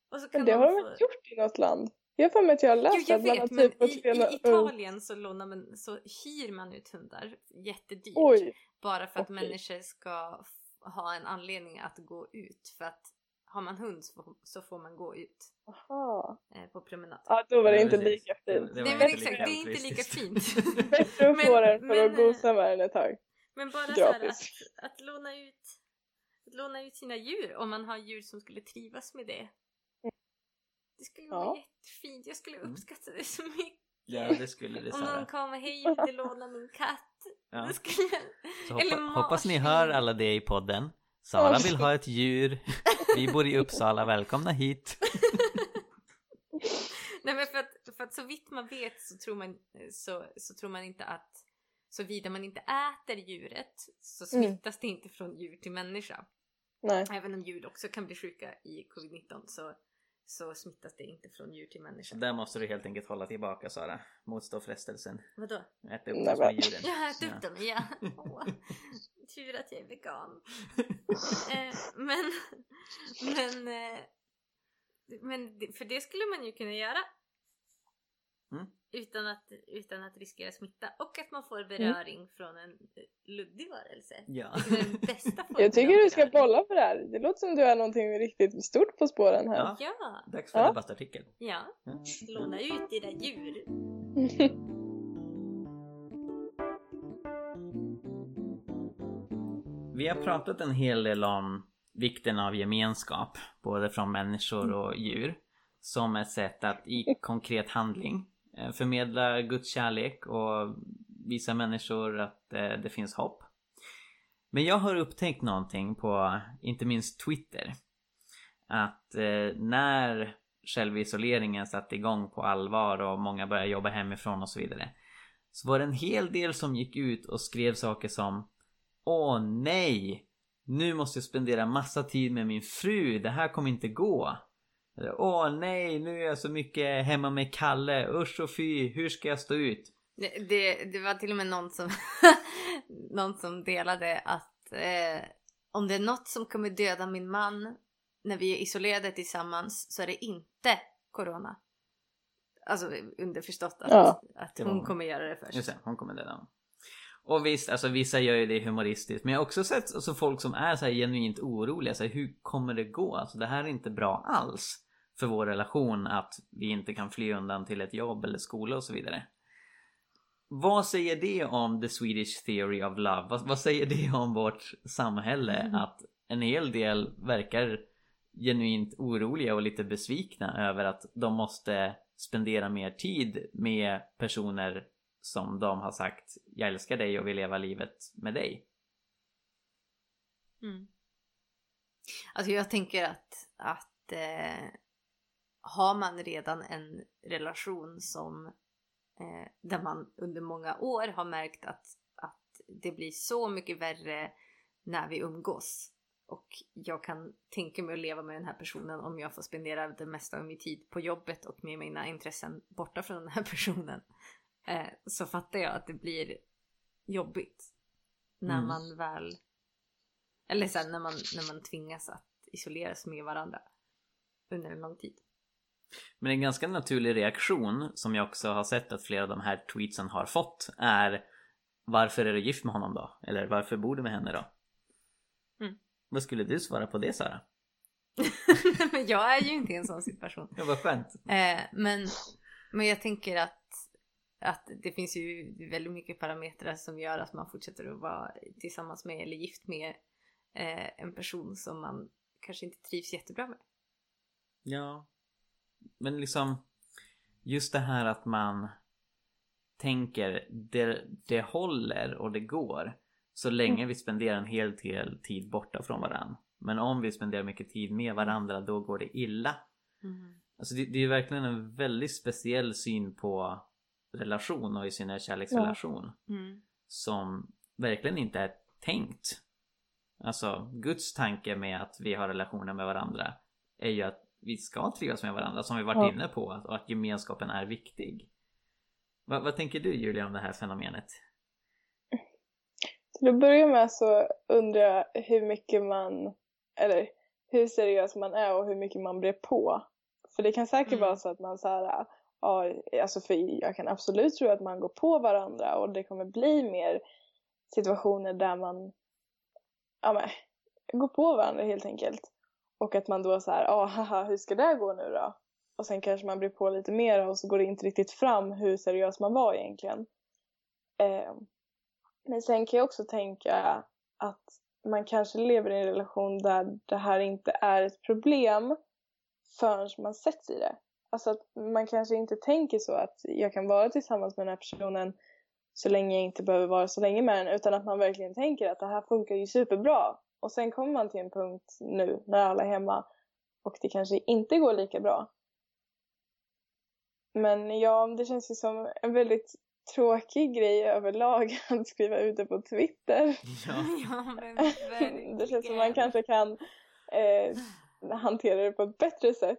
Och så kan Men det de har de få- gjort i något land? Jag har för mig att jag har Jo, läst jag att man har vet, men typ fått i, i Italien så, lånar man, så hyr man ut hundar jättedyrt. Oj, Bara för att Okej. människor ska ha en anledning att gå ut. För att har man hund så får, man gå ut aha. eh, på promenad. Ja, då var det inte lika fint. Det var Nej inte men lika exakt, det är inte lika fint. (laughs) Bättre att Men- få den för men, att gosa med den ett tag. Men bara så här att, att, låna ut, att låna ut sina djur om man har djur som skulle trivas med det. Det skulle vara Ja. jättefint. Jag skulle Mm. uppskatta det så mycket. Ja, det skulle det Om någon kommer hej, vill du låna min katt? Ja. Det skulle jag... Så hoppa, Eller hoppas ni hör alla det i podden. Sara vill ha ett djur. Vi bor i Uppsala, välkomna hit. (laughs) Nej men för att, för att så vitt man vet så tror man, så, så tror man inte att såvida man inte äter djuret så Mm. smittas det inte från djur till människa. Nej. Även om djur också kan bli sjuka i covid-19 så, så smittas det inte från djur till människa. Där måste du helt enkelt hålla tillbaka Sara. Motstå frestelsen. Vadå? Äta upp Nej, de små men- djuren. Jag har ätit upp Ja. dem, ja. Åh, tur att jag är vegan. (laughs) eh, men, men, eh, men för det skulle man ju kunna göra. Mm. Utan, att, utan att riskera smitta. Och att man får beröring från en luddig varelse. Ja. Det är den bästa (laughs) Jag tycker du ska bolla för det här. Det låter som du har någonting riktigt stort på spåren här. Ja. Ja, Dags för Ja. debattartikel. ja. Ja. Låna ut dina djur. (laughs) Vi har pratat en hel del om vikten av gemenskap, både från människor och djur, som ett sätt att i konkret handling Eh, förmedla Guds kärlek och visa människor att eh, det finns hopp. Men jag har upptäckt någonting på, inte minst Twitter, att eh, när självisoleringen satte igång på allvar och många började jobba hemifrån och så vidare, så var det en hel del som gick ut och skrev saker som Åh nej! Nu måste jag spendera massa tid med min fru, det här kommer inte gå. Åh nej, nu är jag så mycket hemma med Kalle, usch och fy, hur ska jag stå ut? Det, det, det var till och med någon som, (laughs) någon som delade att eh, om det är något som kommer döda min man när vi är isolerade tillsammans så är det inte corona. Alltså underförstått att, Ja, att hon kommer göra det först. Just det, hon kommer döda honom. Och visst, alltså vissa gör ju det humoristiskt. Men jag har också sett alltså, folk som är så här genuint oroliga. Så här, hur kommer det gå? Alltså det här är inte bra alls. För vår relation att vi inte kan fly undan till ett jobb eller skola och så vidare. Vad säger det om the Swedish theory of love? Vad, vad säger det om vårt samhälle? Mm. Att en hel del verkar genuint oroliga och lite besvikna över att de måste spendera mer tid med personer som de har sagt jag älskar dig och vill leva livet med dig. Mm. Alltså jag tänker att, att eh, har man redan en relation som eh, där man under många år har märkt att, att det blir så mycket värre när vi umgås. Och jag kan tänka mig att leva med den här personen om jag får spendera det mesta av min tid på jobbet och med mina intressen borta från den här (laughs) personen. Eh, så fattar jag att det blir jobbigt när Mm. man väl eller sen när man, när man tvingas att isolera sig med varandra under en lång tid. Men en ganska naturlig reaktion som jag också har sett att flera av de här tweetsen har fått är Varför är du gift med honom då? Eller varför bor du med henne då? Mm. Vad skulle du svara på det Sara? men (laughs) jag är ju inte i en sån situation. Ja, vad skönt. Eh, men, men jag tänker att, att det finns ju väldigt mycket parametrar som gör att man fortsätter att vara tillsammans med eller gift med eh, en person som man kanske inte trivs jättebra med. Ja. Men liksom Just det här att man Tänker det, det håller och det går Så länge vi spenderar en hel del tid borta från varandra. Men om vi spenderar mycket tid med varandra då går det illa. Mm. Alltså det, det är verkligen en väldigt speciell syn på relation och i synnerhet kärleksrelation. Mm. Som verkligen inte är tänkt. Alltså Guds tanke med att vi har relationer med varandra är ju att vi ska trivas med varandra som vi varit Ja. inne på och att gemenskapen är viktig. Vad, vad tänker du Julia om det här fenomenet? Till att börja med så undrar jag hur mycket man, eller hur seriös man är och hur mycket man brer på. För det kan säkert Mm. vara så att man så här, ja, alltså för jag kan absolut tro att man går på varandra och det kommer bli mer situationer där man, ja men, går på varandra helt enkelt. Och att man då så här, ja haha, hur ska det gå nu då? Och sen kanske man blir på lite mer och så går det inte riktigt fram hur seriös man var egentligen. Eh, men sen kan jag också tänka att man kanske lever i en relation där det här inte är ett problem förrän man sätts i det. Alltså att man kanske inte tänker så att jag kan vara tillsammans med den här personen så länge jag inte behöver vara så länge med den utan att man verkligen tänker att det här funkar ju superbra. Och sen kommer man till en punkt nu när alla är hemma och det kanske inte går lika bra. Men ja, det känns ju som en väldigt tråkig grej överlag (laughs) att skriva ut det på Twitter. Ja, (laughs) ja men (laughs) verkligen. Det känns som man kanske kan eh, hantera det på ett bättre sätt.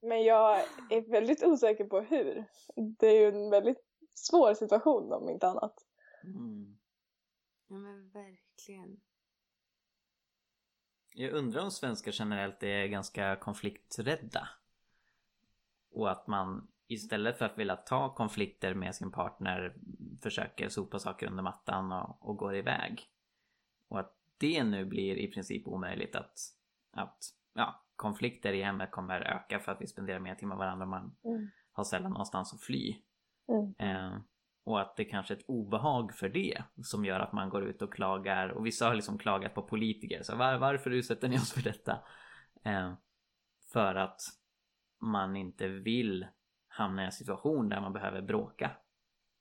Men jag är väldigt osäker på hur. Det är ju en väldigt svår situation om inte annat. mm. Ja men verkligen. Jag undrar om svenskar generellt är ganska konflikträdda. Och att man istället för att vilja ta konflikter med sin partner försöker sopa saker under mattan och, och går iväg. Och att det nu blir i princip omöjligt att, att ja, konflikter i hemmet kommer öka för att vi spenderar mer tid med varandra och man Mm. har sällan någonstans att fly. Mm. Eh, och att det kanske är ett obehag för det som gör att man går ut och klagar. Och vissa har liksom klagat på politiker. Så var, varför utsätter ni oss för detta? Eh, för att man inte vill hamna i en situation där man behöver bråka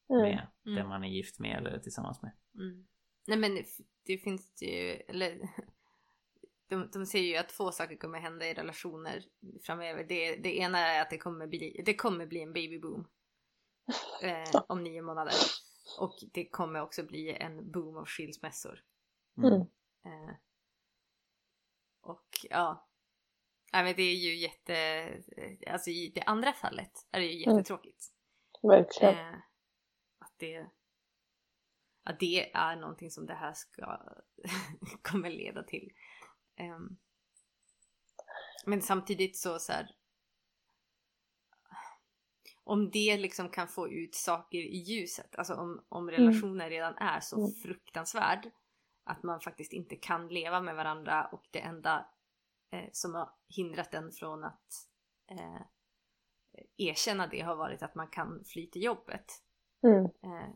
Mm. med Mm. den man är gift med eller tillsammans med. Mm. Nej men det, det finns ju, eller (laughs) de, de säger ju att två saker kommer hända i relationer framöver. Det, det ena är att det kommer bli, det kommer bli en babyboom. Eh, om nio månader. Och det kommer också bli en boom av skilsmässor. Mm. Mm. Eh, och ja. Nej men det är ju jätte, alltså i det andra fallet är det ju Mm. jättetråkigt. Verkligen. Eh, att det att det är någonting som det här ska (laughs) kommer leda till. Ehm, men samtidigt så, så här, om det liksom kan få ut saker i ljuset, alltså om, om relationen redan är så Mm. fruktansvärd att man faktiskt inte kan leva med varandra och det enda eh, som har hindrat den från att eh, erkänna det har varit att man kan fly till jobbet. Mm. Eh,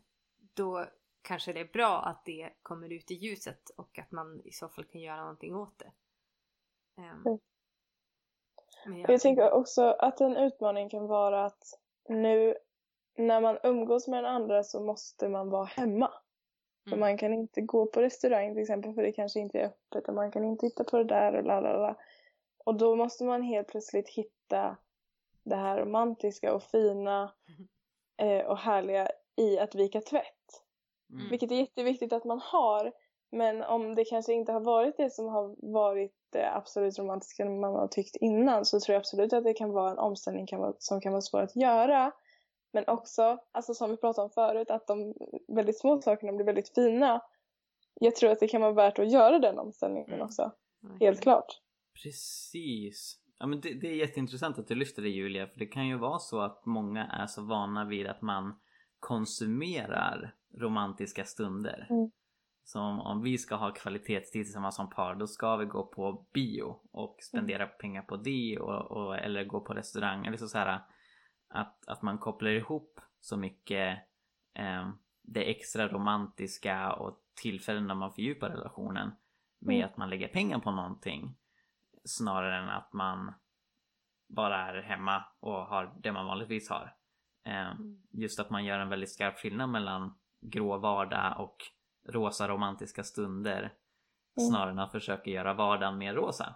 då kanske det är bra att det kommer ut i ljuset och att man i så fall kan göra någonting åt det. Ehm, Mm. men Jag tänker också att en utmaning kan vara att nu när man umgås med den andra så måste man vara hemma. För Mm. man kan inte gå på restaurang till exempel för det kanske inte är öppet och man kan inte titta på det där och lalala. Och då måste man helt plötsligt hitta det här romantiska och fina eh, och härliga i att vika tvätt. Mm. Vilket är jätteviktigt att man har. Men om det kanske inte har varit det som har varit det absolut romantiska man har tyckt innan så tror jag absolut att det kan vara en omställning kan vara, som kan vara svår att göra. Men också, alltså som vi pratade om förut, att de väldigt små sakerna blir väldigt fina. Jag tror att det kan vara värt att göra den omställningen Mm. också. Verkligen. Helt klart. Precis. Ja, men det, det är jätteintressant att du lyfter det Julia, för det kan ju vara så att många är så vana vid att man konsumerar romantiska stunder. Mm. Som om vi ska ha kvalitetstid tillsammans som par, då ska vi gå på bio och spendera pengar på det och, och, eller gå på restaurang. Eller så, så här, att, att man kopplar ihop så mycket eh, det extra romantiska och tillfällen när man fördjupar relationen med Mm. att man lägger pengar på någonting snarare än att man bara är hemma och har det man vanligtvis har. Eh, Mm. just att man gör en väldigt skarp skillnad mellan grå vardag och rosa romantiska stunder Mm. snarare än att försöka göra vardagen mer rosa.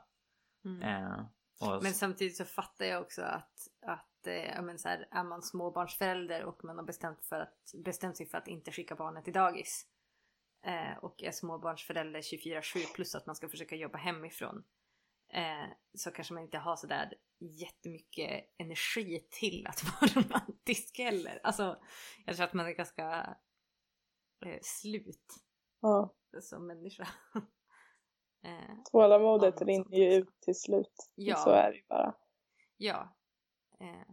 Mm. Eh, och, Men samtidigt så fattar jag också att, att eh, men så här, är man småbarnsförälder och man har bestämt, för att, bestämt sig för att inte skicka barnet till dagis eh, och är småbarnsförälder 24-7 plus att man ska försöka jobba hemifrån eh, så kanske man inte har sådär jättemycket energi till att (laughs) vara romantisk heller. Alltså jag tror att man är ganska eh, slut Ja. som människa. (laughs) eh, Tålamodet Ja, rinner ju ut till slut. Ja. Så är det ju bara. ja. Eh,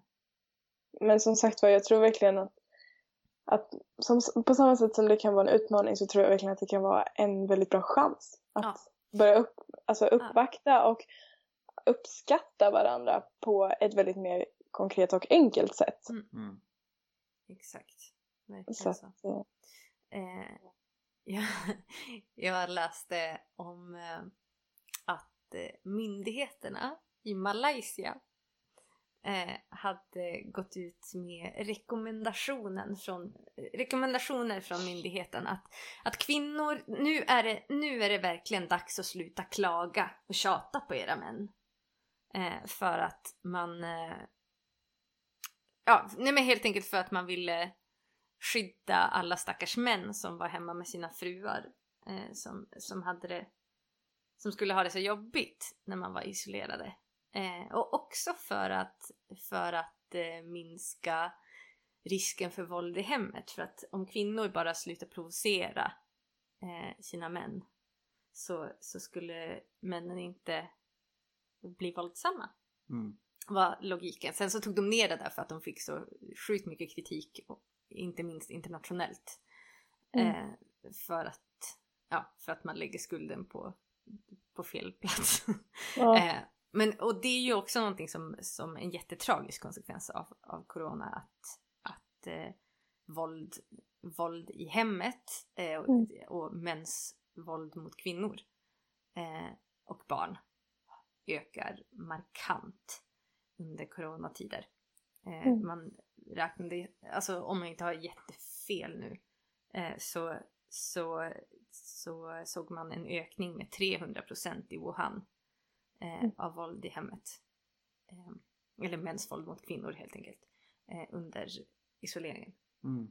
Men som sagt var, jag tror verkligen att, att som, på samma sätt som det kan vara en utmaning så tror jag verkligen att det kan vara en väldigt bra chans att Ja. börja upp, alltså uppvakta och uppskatta varandra på ett väldigt mer konkret och enkelt sätt. mm, exakt. Verkligen Så så eh, (laughs) jag, jag läste om eh, att eh, myndigheterna i Malaysia eh, hade gått ut med rekommendationen från, rekommendationer från myndigheten att, att kvinnor, nu är, det, nu är det verkligen dags att sluta klaga och tjata på era män. Eh, för att man... Eh, ja, nej men helt enkelt för att man ville skydda alla stackars män som var hemma med sina fruar. Eh, som, som hade det... Som skulle ha det så jobbigt när man var isolerade. Eh, och också för att, för att eh, minska risken för våld i hemmet. För att om kvinnor bara slutar provocera eh, sina män så, så skulle männen inte bli våldsamma mm, var logiken. Sen så tog de ner det där för att de fick så sjukt mycket kritik, och inte minst internationellt. Mm. Eh, för, att, ja, för att man lägger skulden på, på fel plats. ja, (laughs) eh, men, och det är ju också någonting som, som en jättetragisk konsekvens av, av corona. Att, att eh, våld, våld i hemmet eh, och, Mm. och mäns våld mot kvinnor eh, och barn ökar markant under coronatider. Eh, Mm. Man räknade, alltså om jag inte har jättefel nu, eh, så, så, så såg man en ökning med 300% i Wuhan eh, Mm. av våld i hemmet. Eh, eller mäns våld mot kvinnor helt enkelt. Eh, under isoleringen. mm,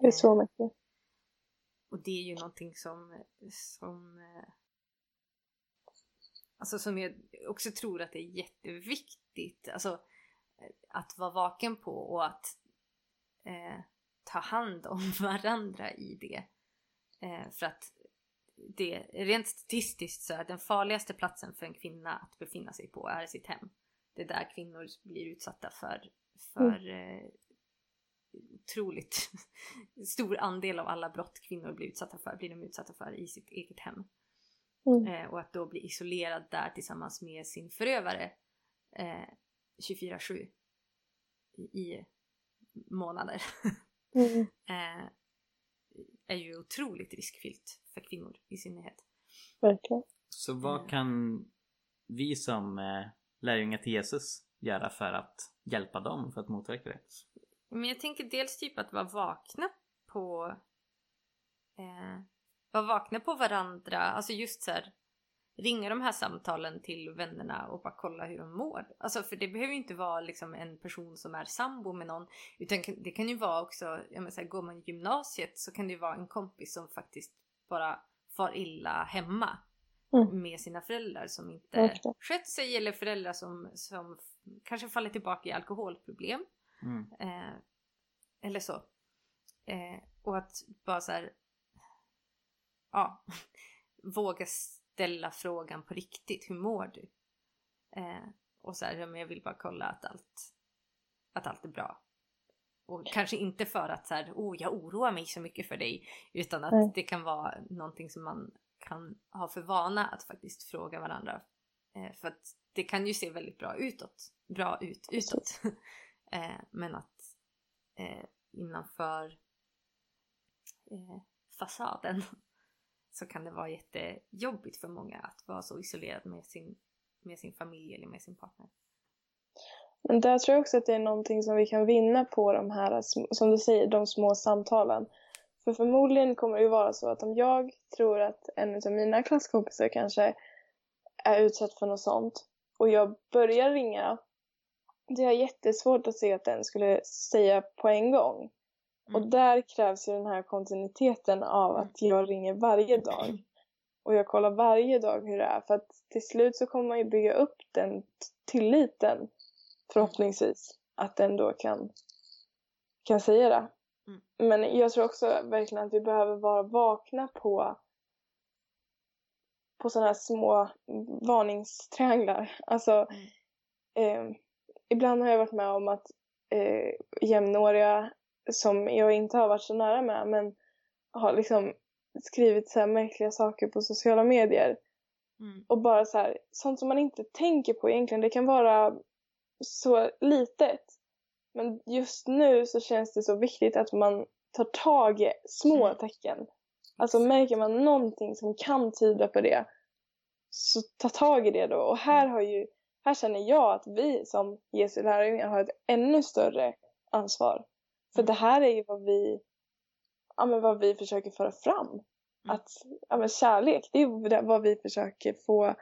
det är så mycket. Och det är ju någonting som, som eh, Alltså som jag också tror att det är jätteviktigt. Alltså att vara vaken på och att eh, ta hand om (laughs) varandra i det. Eh, för att det, rent statistiskt så är den farligaste platsen för en kvinna att befinna sig på är sitt hem. Det är där kvinnor blir utsatta för, för eh, otroligt (laughs) stor andel av alla brott kvinnor blir utsatta för blir de utsatta för i sitt eget hem. Mm. Eh, och att då bli isolerad där tillsammans med sin förövare eh, 24-7 i, månader (laughs) Mm. (laughs) eh, är ju otroligt riskfyllt för kvinnor i synnerhet. Verkligen. Så vad Mm. kan vi som eh, lärjungar till Jesus göra för att hjälpa dem för att motverka det? Men jag tänker dels typ att vara vakna på eh, vara vakna på varandra, alltså just så här ringa de här samtalen till vännerna och bara kolla hur de mår. Alltså för det behöver ju inte vara liksom en person som är sambo med någon utan det kan ju vara också, jag menar så här, går man i gymnasiet så kan det ju vara en kompis som faktiskt bara far illa hemma Mm. med sina föräldrar som inte skött sig eller föräldrar som, som kanske faller tillbaka i alkoholproblem. Mm, Eh, eller så. Eh, och att bara så här, ja, (laughs) våga ställa frågan på riktigt. Hur mår du? Eh, och så här, ja, men jag vill bara kolla att allt, att allt är bra. Och kanske inte för att så här, oh, jag oroar mig så mycket för dig. Utan att Nej. det kan vara någonting som man kan ha för vana att faktiskt fråga varandra. Eh, för att det kan ju se väldigt bra utåt. Bra ut utåt. (laughs) eh, men att eh, innanför eh, fasaden så kan det vara jättejobbigt för många att vara så isolerad med sin, med sin familj eller med sin partner. Men där tror jag också att det är någonting som vi kan vinna på de här, som du säger, de små samtalen. För förmodligen kommer det ju vara så att om jag tror att en av mina klasskompisar kanske är utsatt för något sånt och jag börjar ringa, det är jättesvårt att se att den skulle säga på en gång. Mm. Och där krävs ju den här kontinuiteten av att jag ringer varje dag. Och jag kollar varje dag hur det är. För att till slut så kommer man ju bygga upp den tilliten förhoppningsvis. Att den då kan, kan säga det. Mm. Men jag tror också verkligen att vi behöver vara vakna på på sådana här små varningstrianglar. Alltså Mm. eh, ibland har jag varit med om att eh, jämnåriga som jag inte har varit så nära med men har liksom skrivit så här märkliga saker på sociala medier Mm. och bara så här sånt som man inte tänker på egentligen. Det kan vara så litet men just nu så känns det så viktigt att man tar tag i små Mm. tecken. Alltså märker man någonting som kan tyda på det så ta tag i det då. Och här har ju, här känner jag att vi som Jesu lärjungar har ett ännu större ansvar. För det här är ju vad vi, ja men vad vi försöker föra fram. Att, ja men kärlek, det är vad vi försöker få,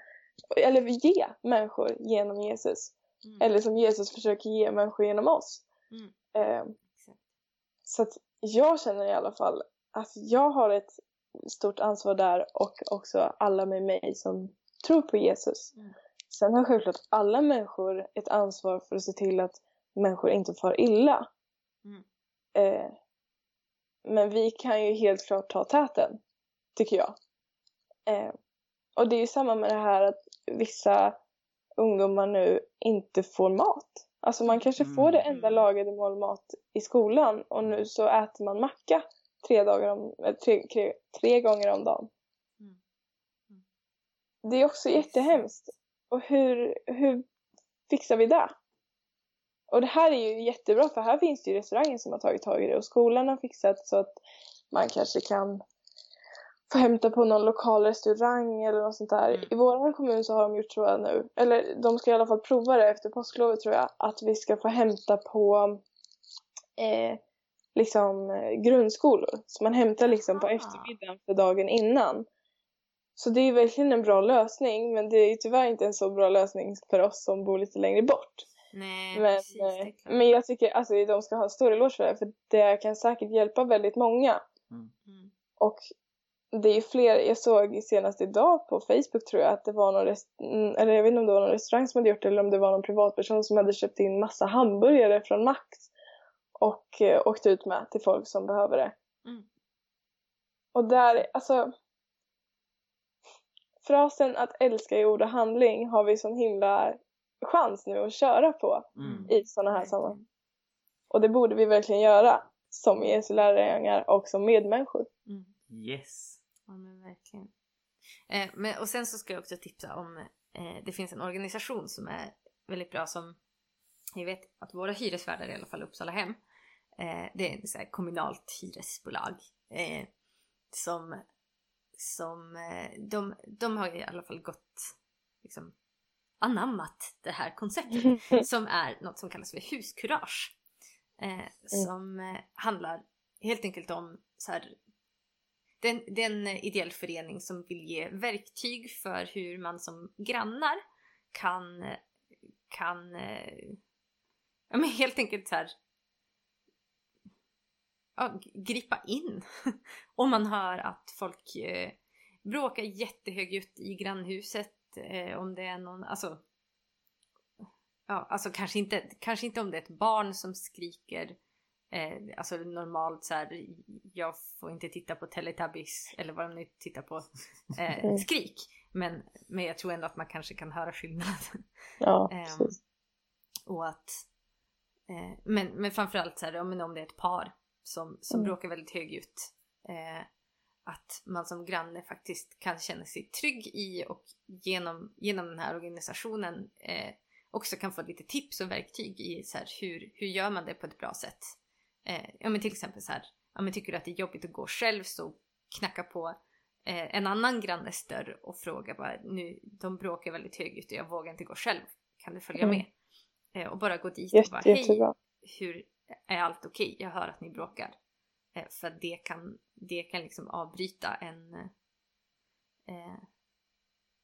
eller ge människor genom Jesus. Mm. Eller som Jesus försöker ge människor genom oss. Mm. Eh, så att jag känner i alla fall att jag har ett stort ansvar där och också alla med mig som tror på Jesus. Mm. Sen har självklart alla människor ett ansvar för att se till att människor inte far illa. Mm. Eh, men vi kan ju helt klart ta täten, tycker jag. Eh, och det är ju samma med det här att vissa ungdomar nu inte får mat. Alltså man kanske får det enda Mm. lagade mål mat i skolan och nu så äter man macka tre, dagar om, eh, tre, tre, tre gånger om dagen. Mm. Mm. Det är också jättehemskt. Och hur, hur fixar vi det? Och det här är ju jättebra för här finns det ju restauranger som har tagit tag i det och skolan har fixat så att man kanske kan få hämta på någon lokal restaurang eller något sånt där. Mm. I vår kommun så har de gjort så nu, eller de ska i alla fall prova det efter påsklovet tror jag, att vi ska få hämta på eh, liksom eh, grundskolor. Så man hämtar liksom på Ah. eftermiddagen för dagen innan. Så det är ju verkligen en bra lösning men det är ju tyvärr inte en så bra lösning för oss som bor lite längre bort. Nej, Men, precis. Det är eh, men jag tycker alltså de ska ha en stor eloge för det för det kan säkert hjälpa väldigt många. Mm. Och det är ju fler, jag såg senast idag på Facebook tror jag att det var någon, rest, mm, eller jag vet inte om det var någon restaurang som hade gjort det eller om det var någon privatperson som hade köpt in massa hamburgare från Max och eh, åkt ut med till folk som behöver det. Mm. Och där, alltså frasen att älska i ord och handling har vi sån himla chans nu att köra på Mm. i sådana här sammanhang. Och det borde vi verkligen göra som Jesu lärjungar och som medmänniskor. Mm. Yes. Ja men verkligen. Eh, men, och sen så ska jag också tipsa om, eh, det finns en organisation som är väldigt bra som, jag vet att våra hyresvärdar i alla fall Uppsala hem, eh, det är ett så här kommunalt hyresbolag eh, som, som eh, de, de har i alla fall gått, liksom anammat det här konceptet (laughs) som är något som kallas för huskurage. Eh, som eh, handlar helt enkelt om så här, det är, en, det är en ideell förening som vill ge verktyg för hur man som grannar kan, kan eh, ja, men helt enkelt så här, ja, gripa in (laughs) om man hör att folk eh, bråkar jättehögljutt i grannhuset eh, om det är någon, alltså Ja, alltså kanske inte, kanske inte om det är ett barn som skriker eh, Alltså normalt så här, jag får inte titta på Teletubbies eller vad de nu tittar på (laughs) eh, Mm. skrik men, men jag tror ändå att man kanske kan höra skillnaden Ja, (laughs) precis. och att eh, men, men framförallt så här, om det är ett par som, som Mm. bråkar väldigt högljutt eh, att man som granne faktiskt kan känna sig trygg i och genom, genom den här organisationen eh, också kan få lite tips och verktyg i så här, hur, hur gör man det på ett bra sätt. Eh, ja men till exempel så här, ja men tycker du att det är jobbigt att gå själv så knacka på eh, en annan grannes dörr och fråga bara nu, de bråkar väldigt högljutt och jag vågar inte gå själv, kan du följa Mm. med? Eh, och bara gå dit och bara hej, jättebra. hur är allt okej? Jag hör att ni bråkar. Eh, för att det kan, det kan liksom avbryta en... Eh,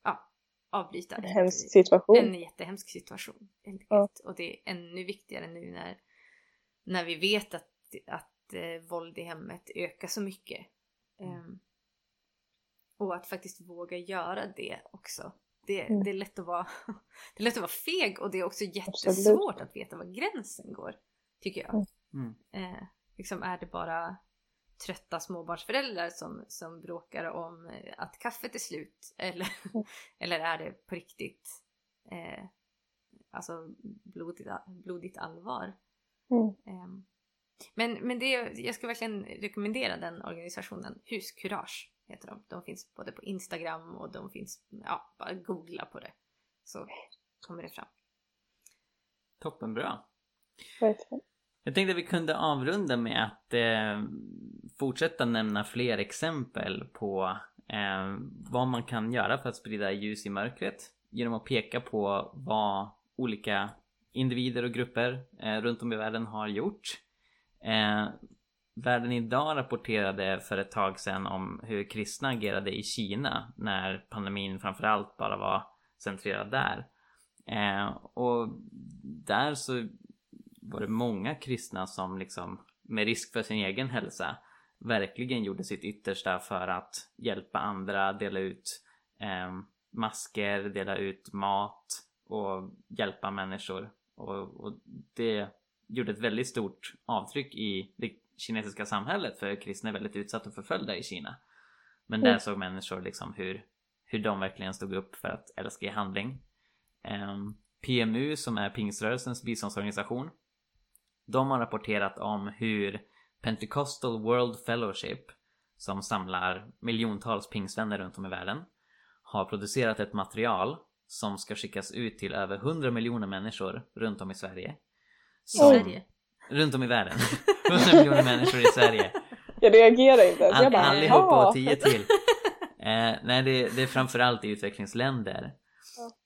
ja, avbryta En ett- hemsk situation. en jättehemsk situation. Ja. Och det är ännu viktigare nu när, när vi vet att, att eh, våld i hemmet ökar så mycket. Ehm, och att faktiskt våga göra det också. Det, Mm. det, är lätt att vara, (laughs) det är lätt att vara feg och det är också Absolut. jättesvårt att veta var gränsen går. Tycker jag. Mm. Mm. Eh, liksom är det bara trötta småbarnsföräldrar som, som bråkar om eh, att kaffet är slut? (laughs) Eller, Mm. eller är det på riktigt eh, alltså blodigt, blodigt allvar? Mm. Ehm, men, men det, jag ska verkligen rekommendera den organisationen. Huskurage heter de. De finns både på Instagram och de finns, ja, bara googla på det. Så kommer det fram. Toppenbra. Verkligen. Jag tänkte att vi kunde avrunda med att eh, fortsätta nämna fler exempel på eh, vad man kan göra för att sprida ljus i mörkret genom att peka på vad olika individer och grupper eh, runt om i världen har gjort. Eh, Världen idag rapporterade för ett tag sedan om hur kristna agerade i Kina när pandemin framförallt bara var centrerad där. Eh, och där så var det många kristna som liksom med risk för sin egen hälsa verkligen gjorde sitt yttersta för att hjälpa andra, dela ut eh, masker, dela ut mat och hjälpa människor. Och, och det gjorde ett väldigt stort avtryck i det kinesiska samhället för kristna är väldigt utsatta och förföljda i Kina. Men där Mm. såg människor liksom hur, hur de verkligen stod upp för att älska i handling. Ehm, PMU som är pingströrelsens biståndsorganisation de har rapporterat om hur Pentecostal World Fellowship som samlar miljontals pingstvänner runt om i världen har producerat ett material som ska skickas ut till över 100 miljoner människor runt om i Sverige. I Som, Sverige. Runt om i världen. (laughs) 100 miljoner människor i Sverige. Jag reagerar inte ens. All, Jag bara, allihopa ja. och tio till. Eh, nej, det, det är framförallt i utvecklingsländer.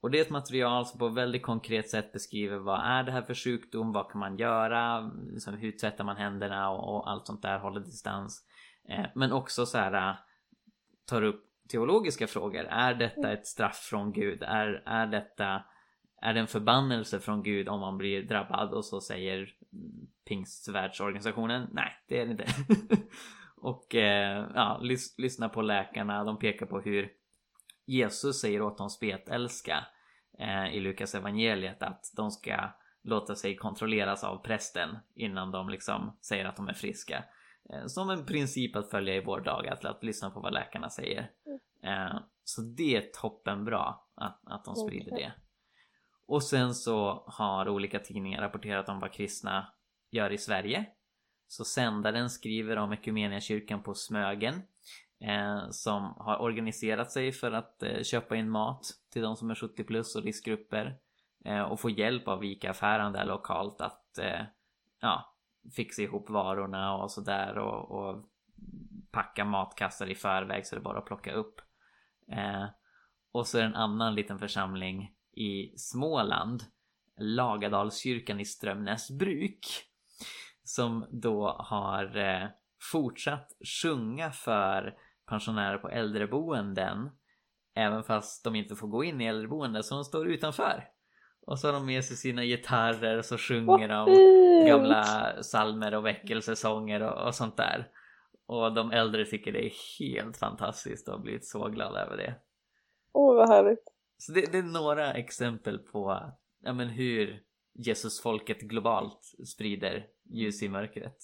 Och det är ett material som på ett väldigt konkret sätt beskriver vad är det här för sjukdom, vad kan man göra, liksom, hur tvättar man händerna och, och allt sånt där, håller distans. Eh, men också så här äh, tar upp teologiska frågor. Är detta ett straff från Gud? Är, är detta är det en förbannelse från Gud om man blir drabbad? Och så säger mm, pingstvärldsorganisationen nej, det är det inte. (laughs) och eh, ja, lys- lyssna på läkarna. De pekar på hur Jesus säger åt dem spetälska eh, i Lukas evangeliet att de ska låta sig kontrolleras av prästen innan de liksom säger att de är friska. Eh, som en princip att följa i vår dag, att, att lyssna på vad läkarna säger. Eh, så det är toppenbra att, att de sprider det. Och sen så har olika tidningar rapporterat om vad kristna gör i Sverige. Så sändaren skriver om Equmeniakyrkan på Smögen Eh, som har organiserat sig för att eh, köpa in mat till de som är 70 plus och riskgrupper eh, och få hjälp av ICA-affären där lokalt att eh, ja, fixa ihop varorna och sådär och, och packa matkassar i förväg så det är bara att plocka upp. Eh, och så är det en annan liten församling i Småland Lagadalskyrkan i Strömnäsbruk som då har eh, fortsatt sjunga för pensionärer på äldreboenden även fast de inte får gå in i äldreboenden så de står utanför. Och så har de med sig sina gitarrer och så sjunger Vad de fint! gamla salmer och väckelsesånger och, och sånt där. Och de äldre tycker det är helt fantastiskt och har blivit så glada över det. Åh, vad härligt. Så det, det är några exempel på ja, men hur Jesusfolket globalt sprider ljus i mörkret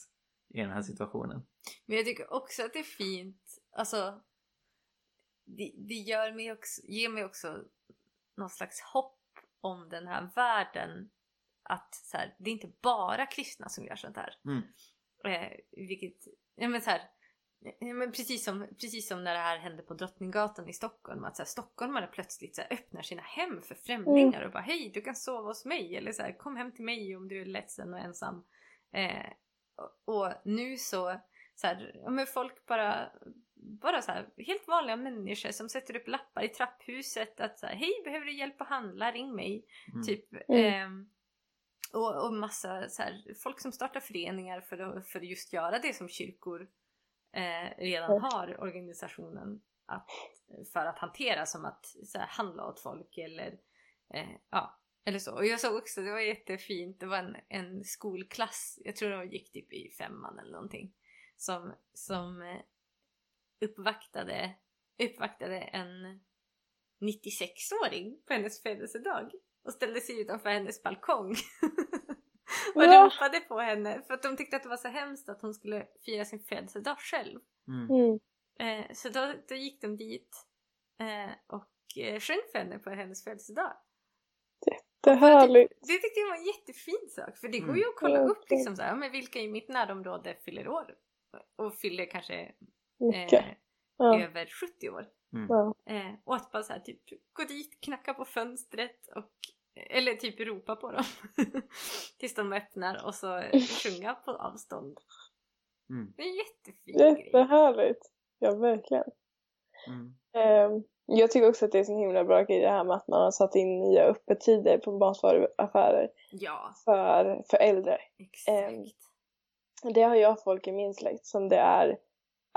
i den här situationen. Men jag tycker också att det är fint. Alltså, det, det gör mig också, ger mig också någon slags hopp om den här världen. Att så här, det är inte bara kristna som gör sånt här. Mm. Eh, vilket, ja men så här, ja, men precis, som, precis som när det här hände på Drottninggatan i Stockholm. Att så här, stockholmare plötsligt så här, öppnar sina hem för främlingar och bara hej du kan sova hos mig. Eller så här, kom hem till mig om du är ledsen och ensam. Eh, och, och nu så, så här, ja, men folk bara, bara så här, helt vanliga människor som sätter upp lappar i trapphuset att så här, hej behöver du hjälp att handla, ring mig. Mm. Typ, Mm. ehm, och, och massa så här, folk som startar föreningar för att, för just göra det som kyrkor eh, redan Mm. har organisationen att, för att hantera som att så här, handla åt folk eller eh, ja, eller så. Och jag såg också, det var jättefint, det var en, en skolklass, jag tror de gick typ i femman eller någonting, som, som eh, uppvaktade, uppvaktade en 96-åring på hennes födelsedag och ställde sig utanför hennes balkong. (laughs) och Ja. ropade på henne för att de tyckte att det var så hemskt att hon skulle fira sin födelsedag själv. Mm. Mm. Eh, så då, då gick de dit eh, och eh, sjöng för henne på hennes födelsedag. Det är härligt. Det tyckte jag var en jättefin sak för det går Mm. ju att kolla upp Verkligen. liksom så här, men vilka i mitt närområde fyller år och fyller kanske Mycket. eh, Ja. över 70 år. Mm. Eh, och att bara så här, typ gå dit, knacka på fönstret och eller typ ropa på dem (laughs) tills de öppnar och så sjunga på avstånd. Mm. Det är en jättefin grej. Jättehärligt. Ja, verkligen. Mm. Ehm, Jag tycker också att det är så himla bra grej det här med att man har satt in nya öppettider på matvaruaffärer Ja, för, för äldre. exakt. Ehm, Det har jag folk i min släkt som det är,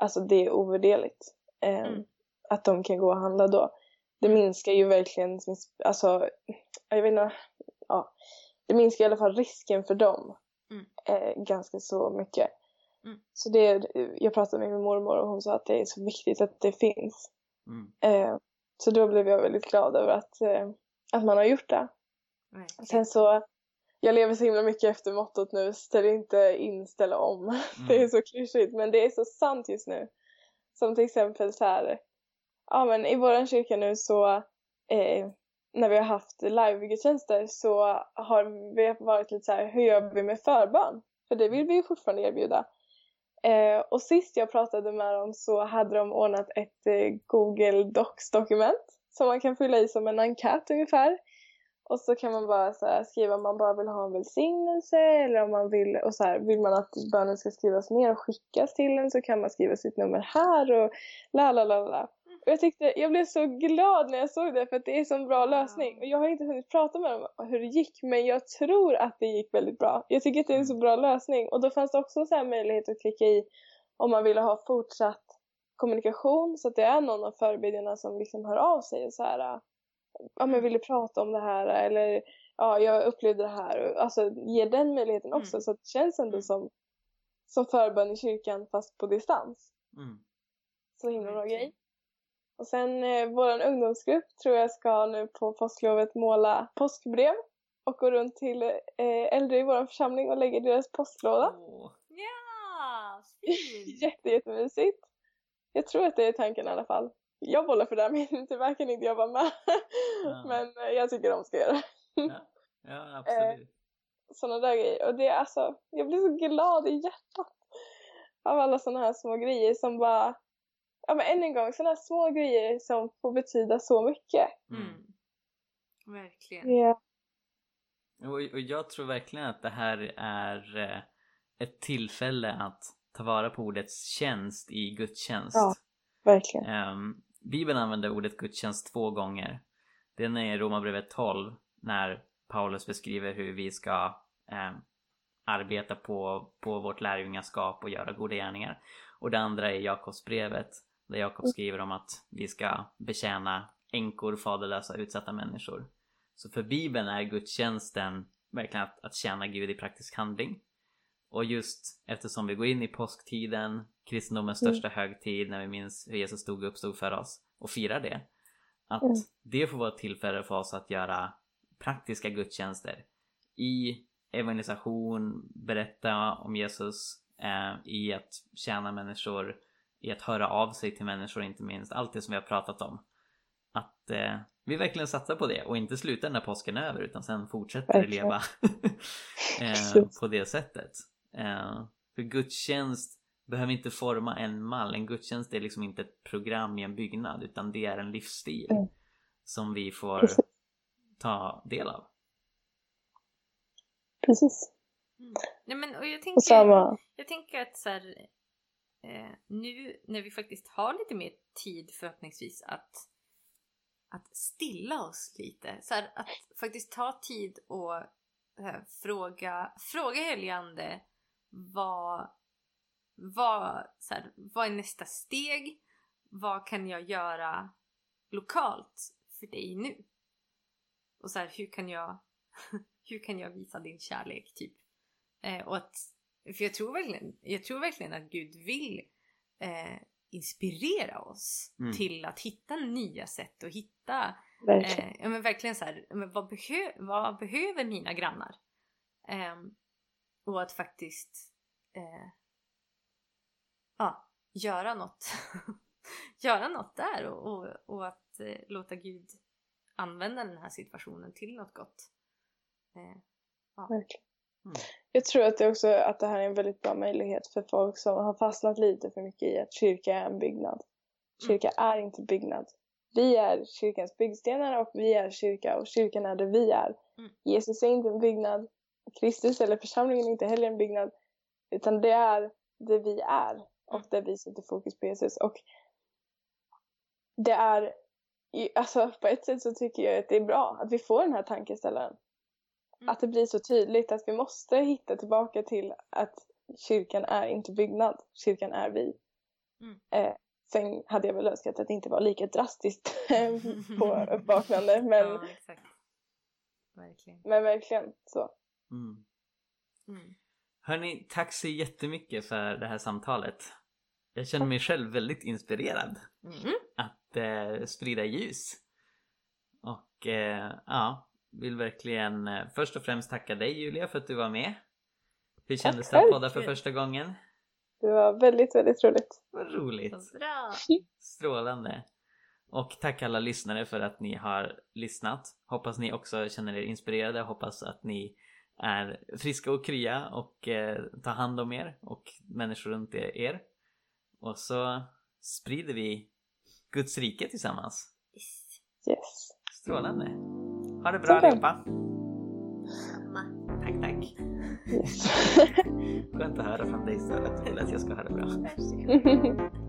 alltså det är ovärderligt. ehm, Mm. Att de kan gå och handla då. Det minskar ju verkligen, alltså, jag vet inte, ja. Det minskar i alla fall risken för dem. Mm. Eh, ganska så mycket. Mm. Så det, jag pratade med min mormor och hon sa att det är så viktigt att det finns. Mm. Eh, så då blev jag väldigt glad över att, eh, att man har gjort det. Sen så, jag lever så himla mycket efter mottot nu, ställ inte in, ställ om. (laughs) Det är Mm. så klyschigt men det är så sant just nu. Som till exempel så här, ja men i våran kyrka nu så, eh, när vi har haft livegudstjänster så har vi varit lite så här, hur gör vi med förbön? För det vill vi ju fortfarande erbjuda. Eh, och sist jag pratade med dem så hade de ordnat ett eh, Google Docs-dokument som man kan fylla i som en enkät ungefär. Och så kan man bara så här, skriva om man bara vill ha en välsignelse eller om man vill, och så här, vill man att bönen ska skrivas ner och skickas till en så kan man skriva sitt nummer här och la la la la. Och jag tyckte, jag blev så glad när jag såg det för att det är en sån bra lösning. Och jag har inte hunnit prata med dem om hur det gick men jag tror att det gick väldigt bra. Jag tycker att det är en så bra lösning och då fanns det också så möjlighet att klicka i om man ville ha fortsatt kommunikation så att det är någon av förebedjarna som liksom hör av sig och så här ja men vill du prata om det här eller ja jag upplevde det här alltså ge den möjligheten också Mm. så att det känns ändå Mm. som som förbön i kyrkan fast på distans. Mm. Så himla bra grej. Och sen eh, våran ungdomsgrupp tror jag ska nu på påsklovet måla påskbrev och gå runt till eh, äldre i vår församling och lägga deras postlåda. Åh. Ja, fint! (laughs) Jätte, jättemysigt. Jag tror att det är tanken i alla fall. Jag bollar för det här (laughs) men tyvärr kan inte jag vara med. Ja. (laughs) Men eh, jag tycker de ska göra det. Ja, (laughs) ja absolut. sådana där grejer. Och det är alltså, jag blir så glad i hjärtat av alla sådana här små grejer som bara, ja men än en gång, sådana här små grejer som får betyda så mycket. Mm. Verkligen. Ja, Och, och jag tror verkligen att det här är eh, ett tillfälle att ta vara på ordets tjänst i gudstjänst. Ja. verkligen. Ehm, Bibeln använder ordet gudstjänst två gånger. Den är i Romarbrevet 12 när Paulus beskriver hur vi ska ehm, arbeta på, på vårt lärjungaskap och göra goda gärningar. Och det andra är Jakobsbrevet där Jakob skriver om att vi ska betjäna änkor, faderlösa, utsatta människor. Så för Bibeln är gudstjänsten verkligen att, att tjäna Gud i praktisk handling. Och just eftersom vi går in i påsktiden, kristendomens Mm. största högtid när vi minns hur Jesus stod och uppstod för oss och firar det. Att Mm. det får vara ett tillfälle för oss att göra praktiska gudstjänster i evangelisation, berätta om Jesus, eh, i att tjäna människor, i att höra av sig till människor inte minst. Allt det som vi har pratat om. Att eh, vi verkligen satsar på det och inte slutar när påsken är över utan sen fortsätter Verkligen. leva (laughs) eh, på det sättet. Eh, för gudstjänst behöver inte forma en mall. En gudstjänst är liksom inte ett program i en byggnad utan det är en livsstil Mm. som vi får Precis. ta del av. Precis. Mm. Nej, men, och jag Och tänker, samma, jag tänker att så här, eh, nu när vi faktiskt har lite mer tid förhoppningsvis att, att stilla oss lite. Så här, att faktiskt ta tid och eh, fråga, fråga heligande vad, vad, så här, vad är nästa steg? Vad kan jag göra lokalt för dig nu? Och så här, hur kan jag (laughs) hur kan jag visa din kärlek typ? Eh, och att, för jag tror verkligen, jag tror verkligen att Gud vill eh, inspirera oss Mm. till att hitta nya sätt och hitta Verkligen. Eh, ja, men verkligen så här, men vad, behö, vad behöver mina grannar? Och att faktiskt eh, ja, göra något. (laughs) göra något där och, och, och att eh, låta Gud använda den här situationen till något gott. Eh, Verkligen. Mm. Jag tror att det också att det här är en väldigt bra möjlighet för folk som har fastnat lite för mycket i att kyrka är en byggnad. Kyrka är inte byggnad. Vi är kyrkans byggstenar och vi är kyrka och kyrkan är det vi är. Mm. Jesus är inte en byggnad. Kristus eller församlingen är inte heller en byggnad. Utan det är det vi är och där vi sätter fokus på Jesus. Och det är, alltså på ett sätt så tycker jag att det är bra att vi får den här tankeställaren. Mm. Att det blir så tydligt att vi måste hitta tillbaka till att kyrkan är inte byggnad, kyrkan är vi. Mm. Eh, sen hade jag väl önskat att det inte var lika drastiskt (laughs) på uppvaknande men, Ja, exakt. Verkligen. men verkligen så. Mm. Mm. Hörni, tack så jättemycket för det här samtalet. Jag känner mig själv väldigt inspirerad Mm. att eh, sprida ljus. Och eh, ja, vill verkligen eh, först och främst tacka dig Julia för att du var med. Hur kändes det att podda för första gången? Det var väldigt, väldigt roligt. Vad roligt! Bra! Strålande! Och tack alla lyssnare för att ni har lyssnat. Hoppas ni också känner er inspirerade. Hoppas att ni är friska och krya och eh, tar hand om er och människor runt er. Och så sprider vi Guds rike tillsammans. Yes. Strålande! Ha det bra Toppen. allihopa! Tack tack! yes. (laughs) Skönt att höra från dig så att du vill att jag ska ha det bra. (laughs)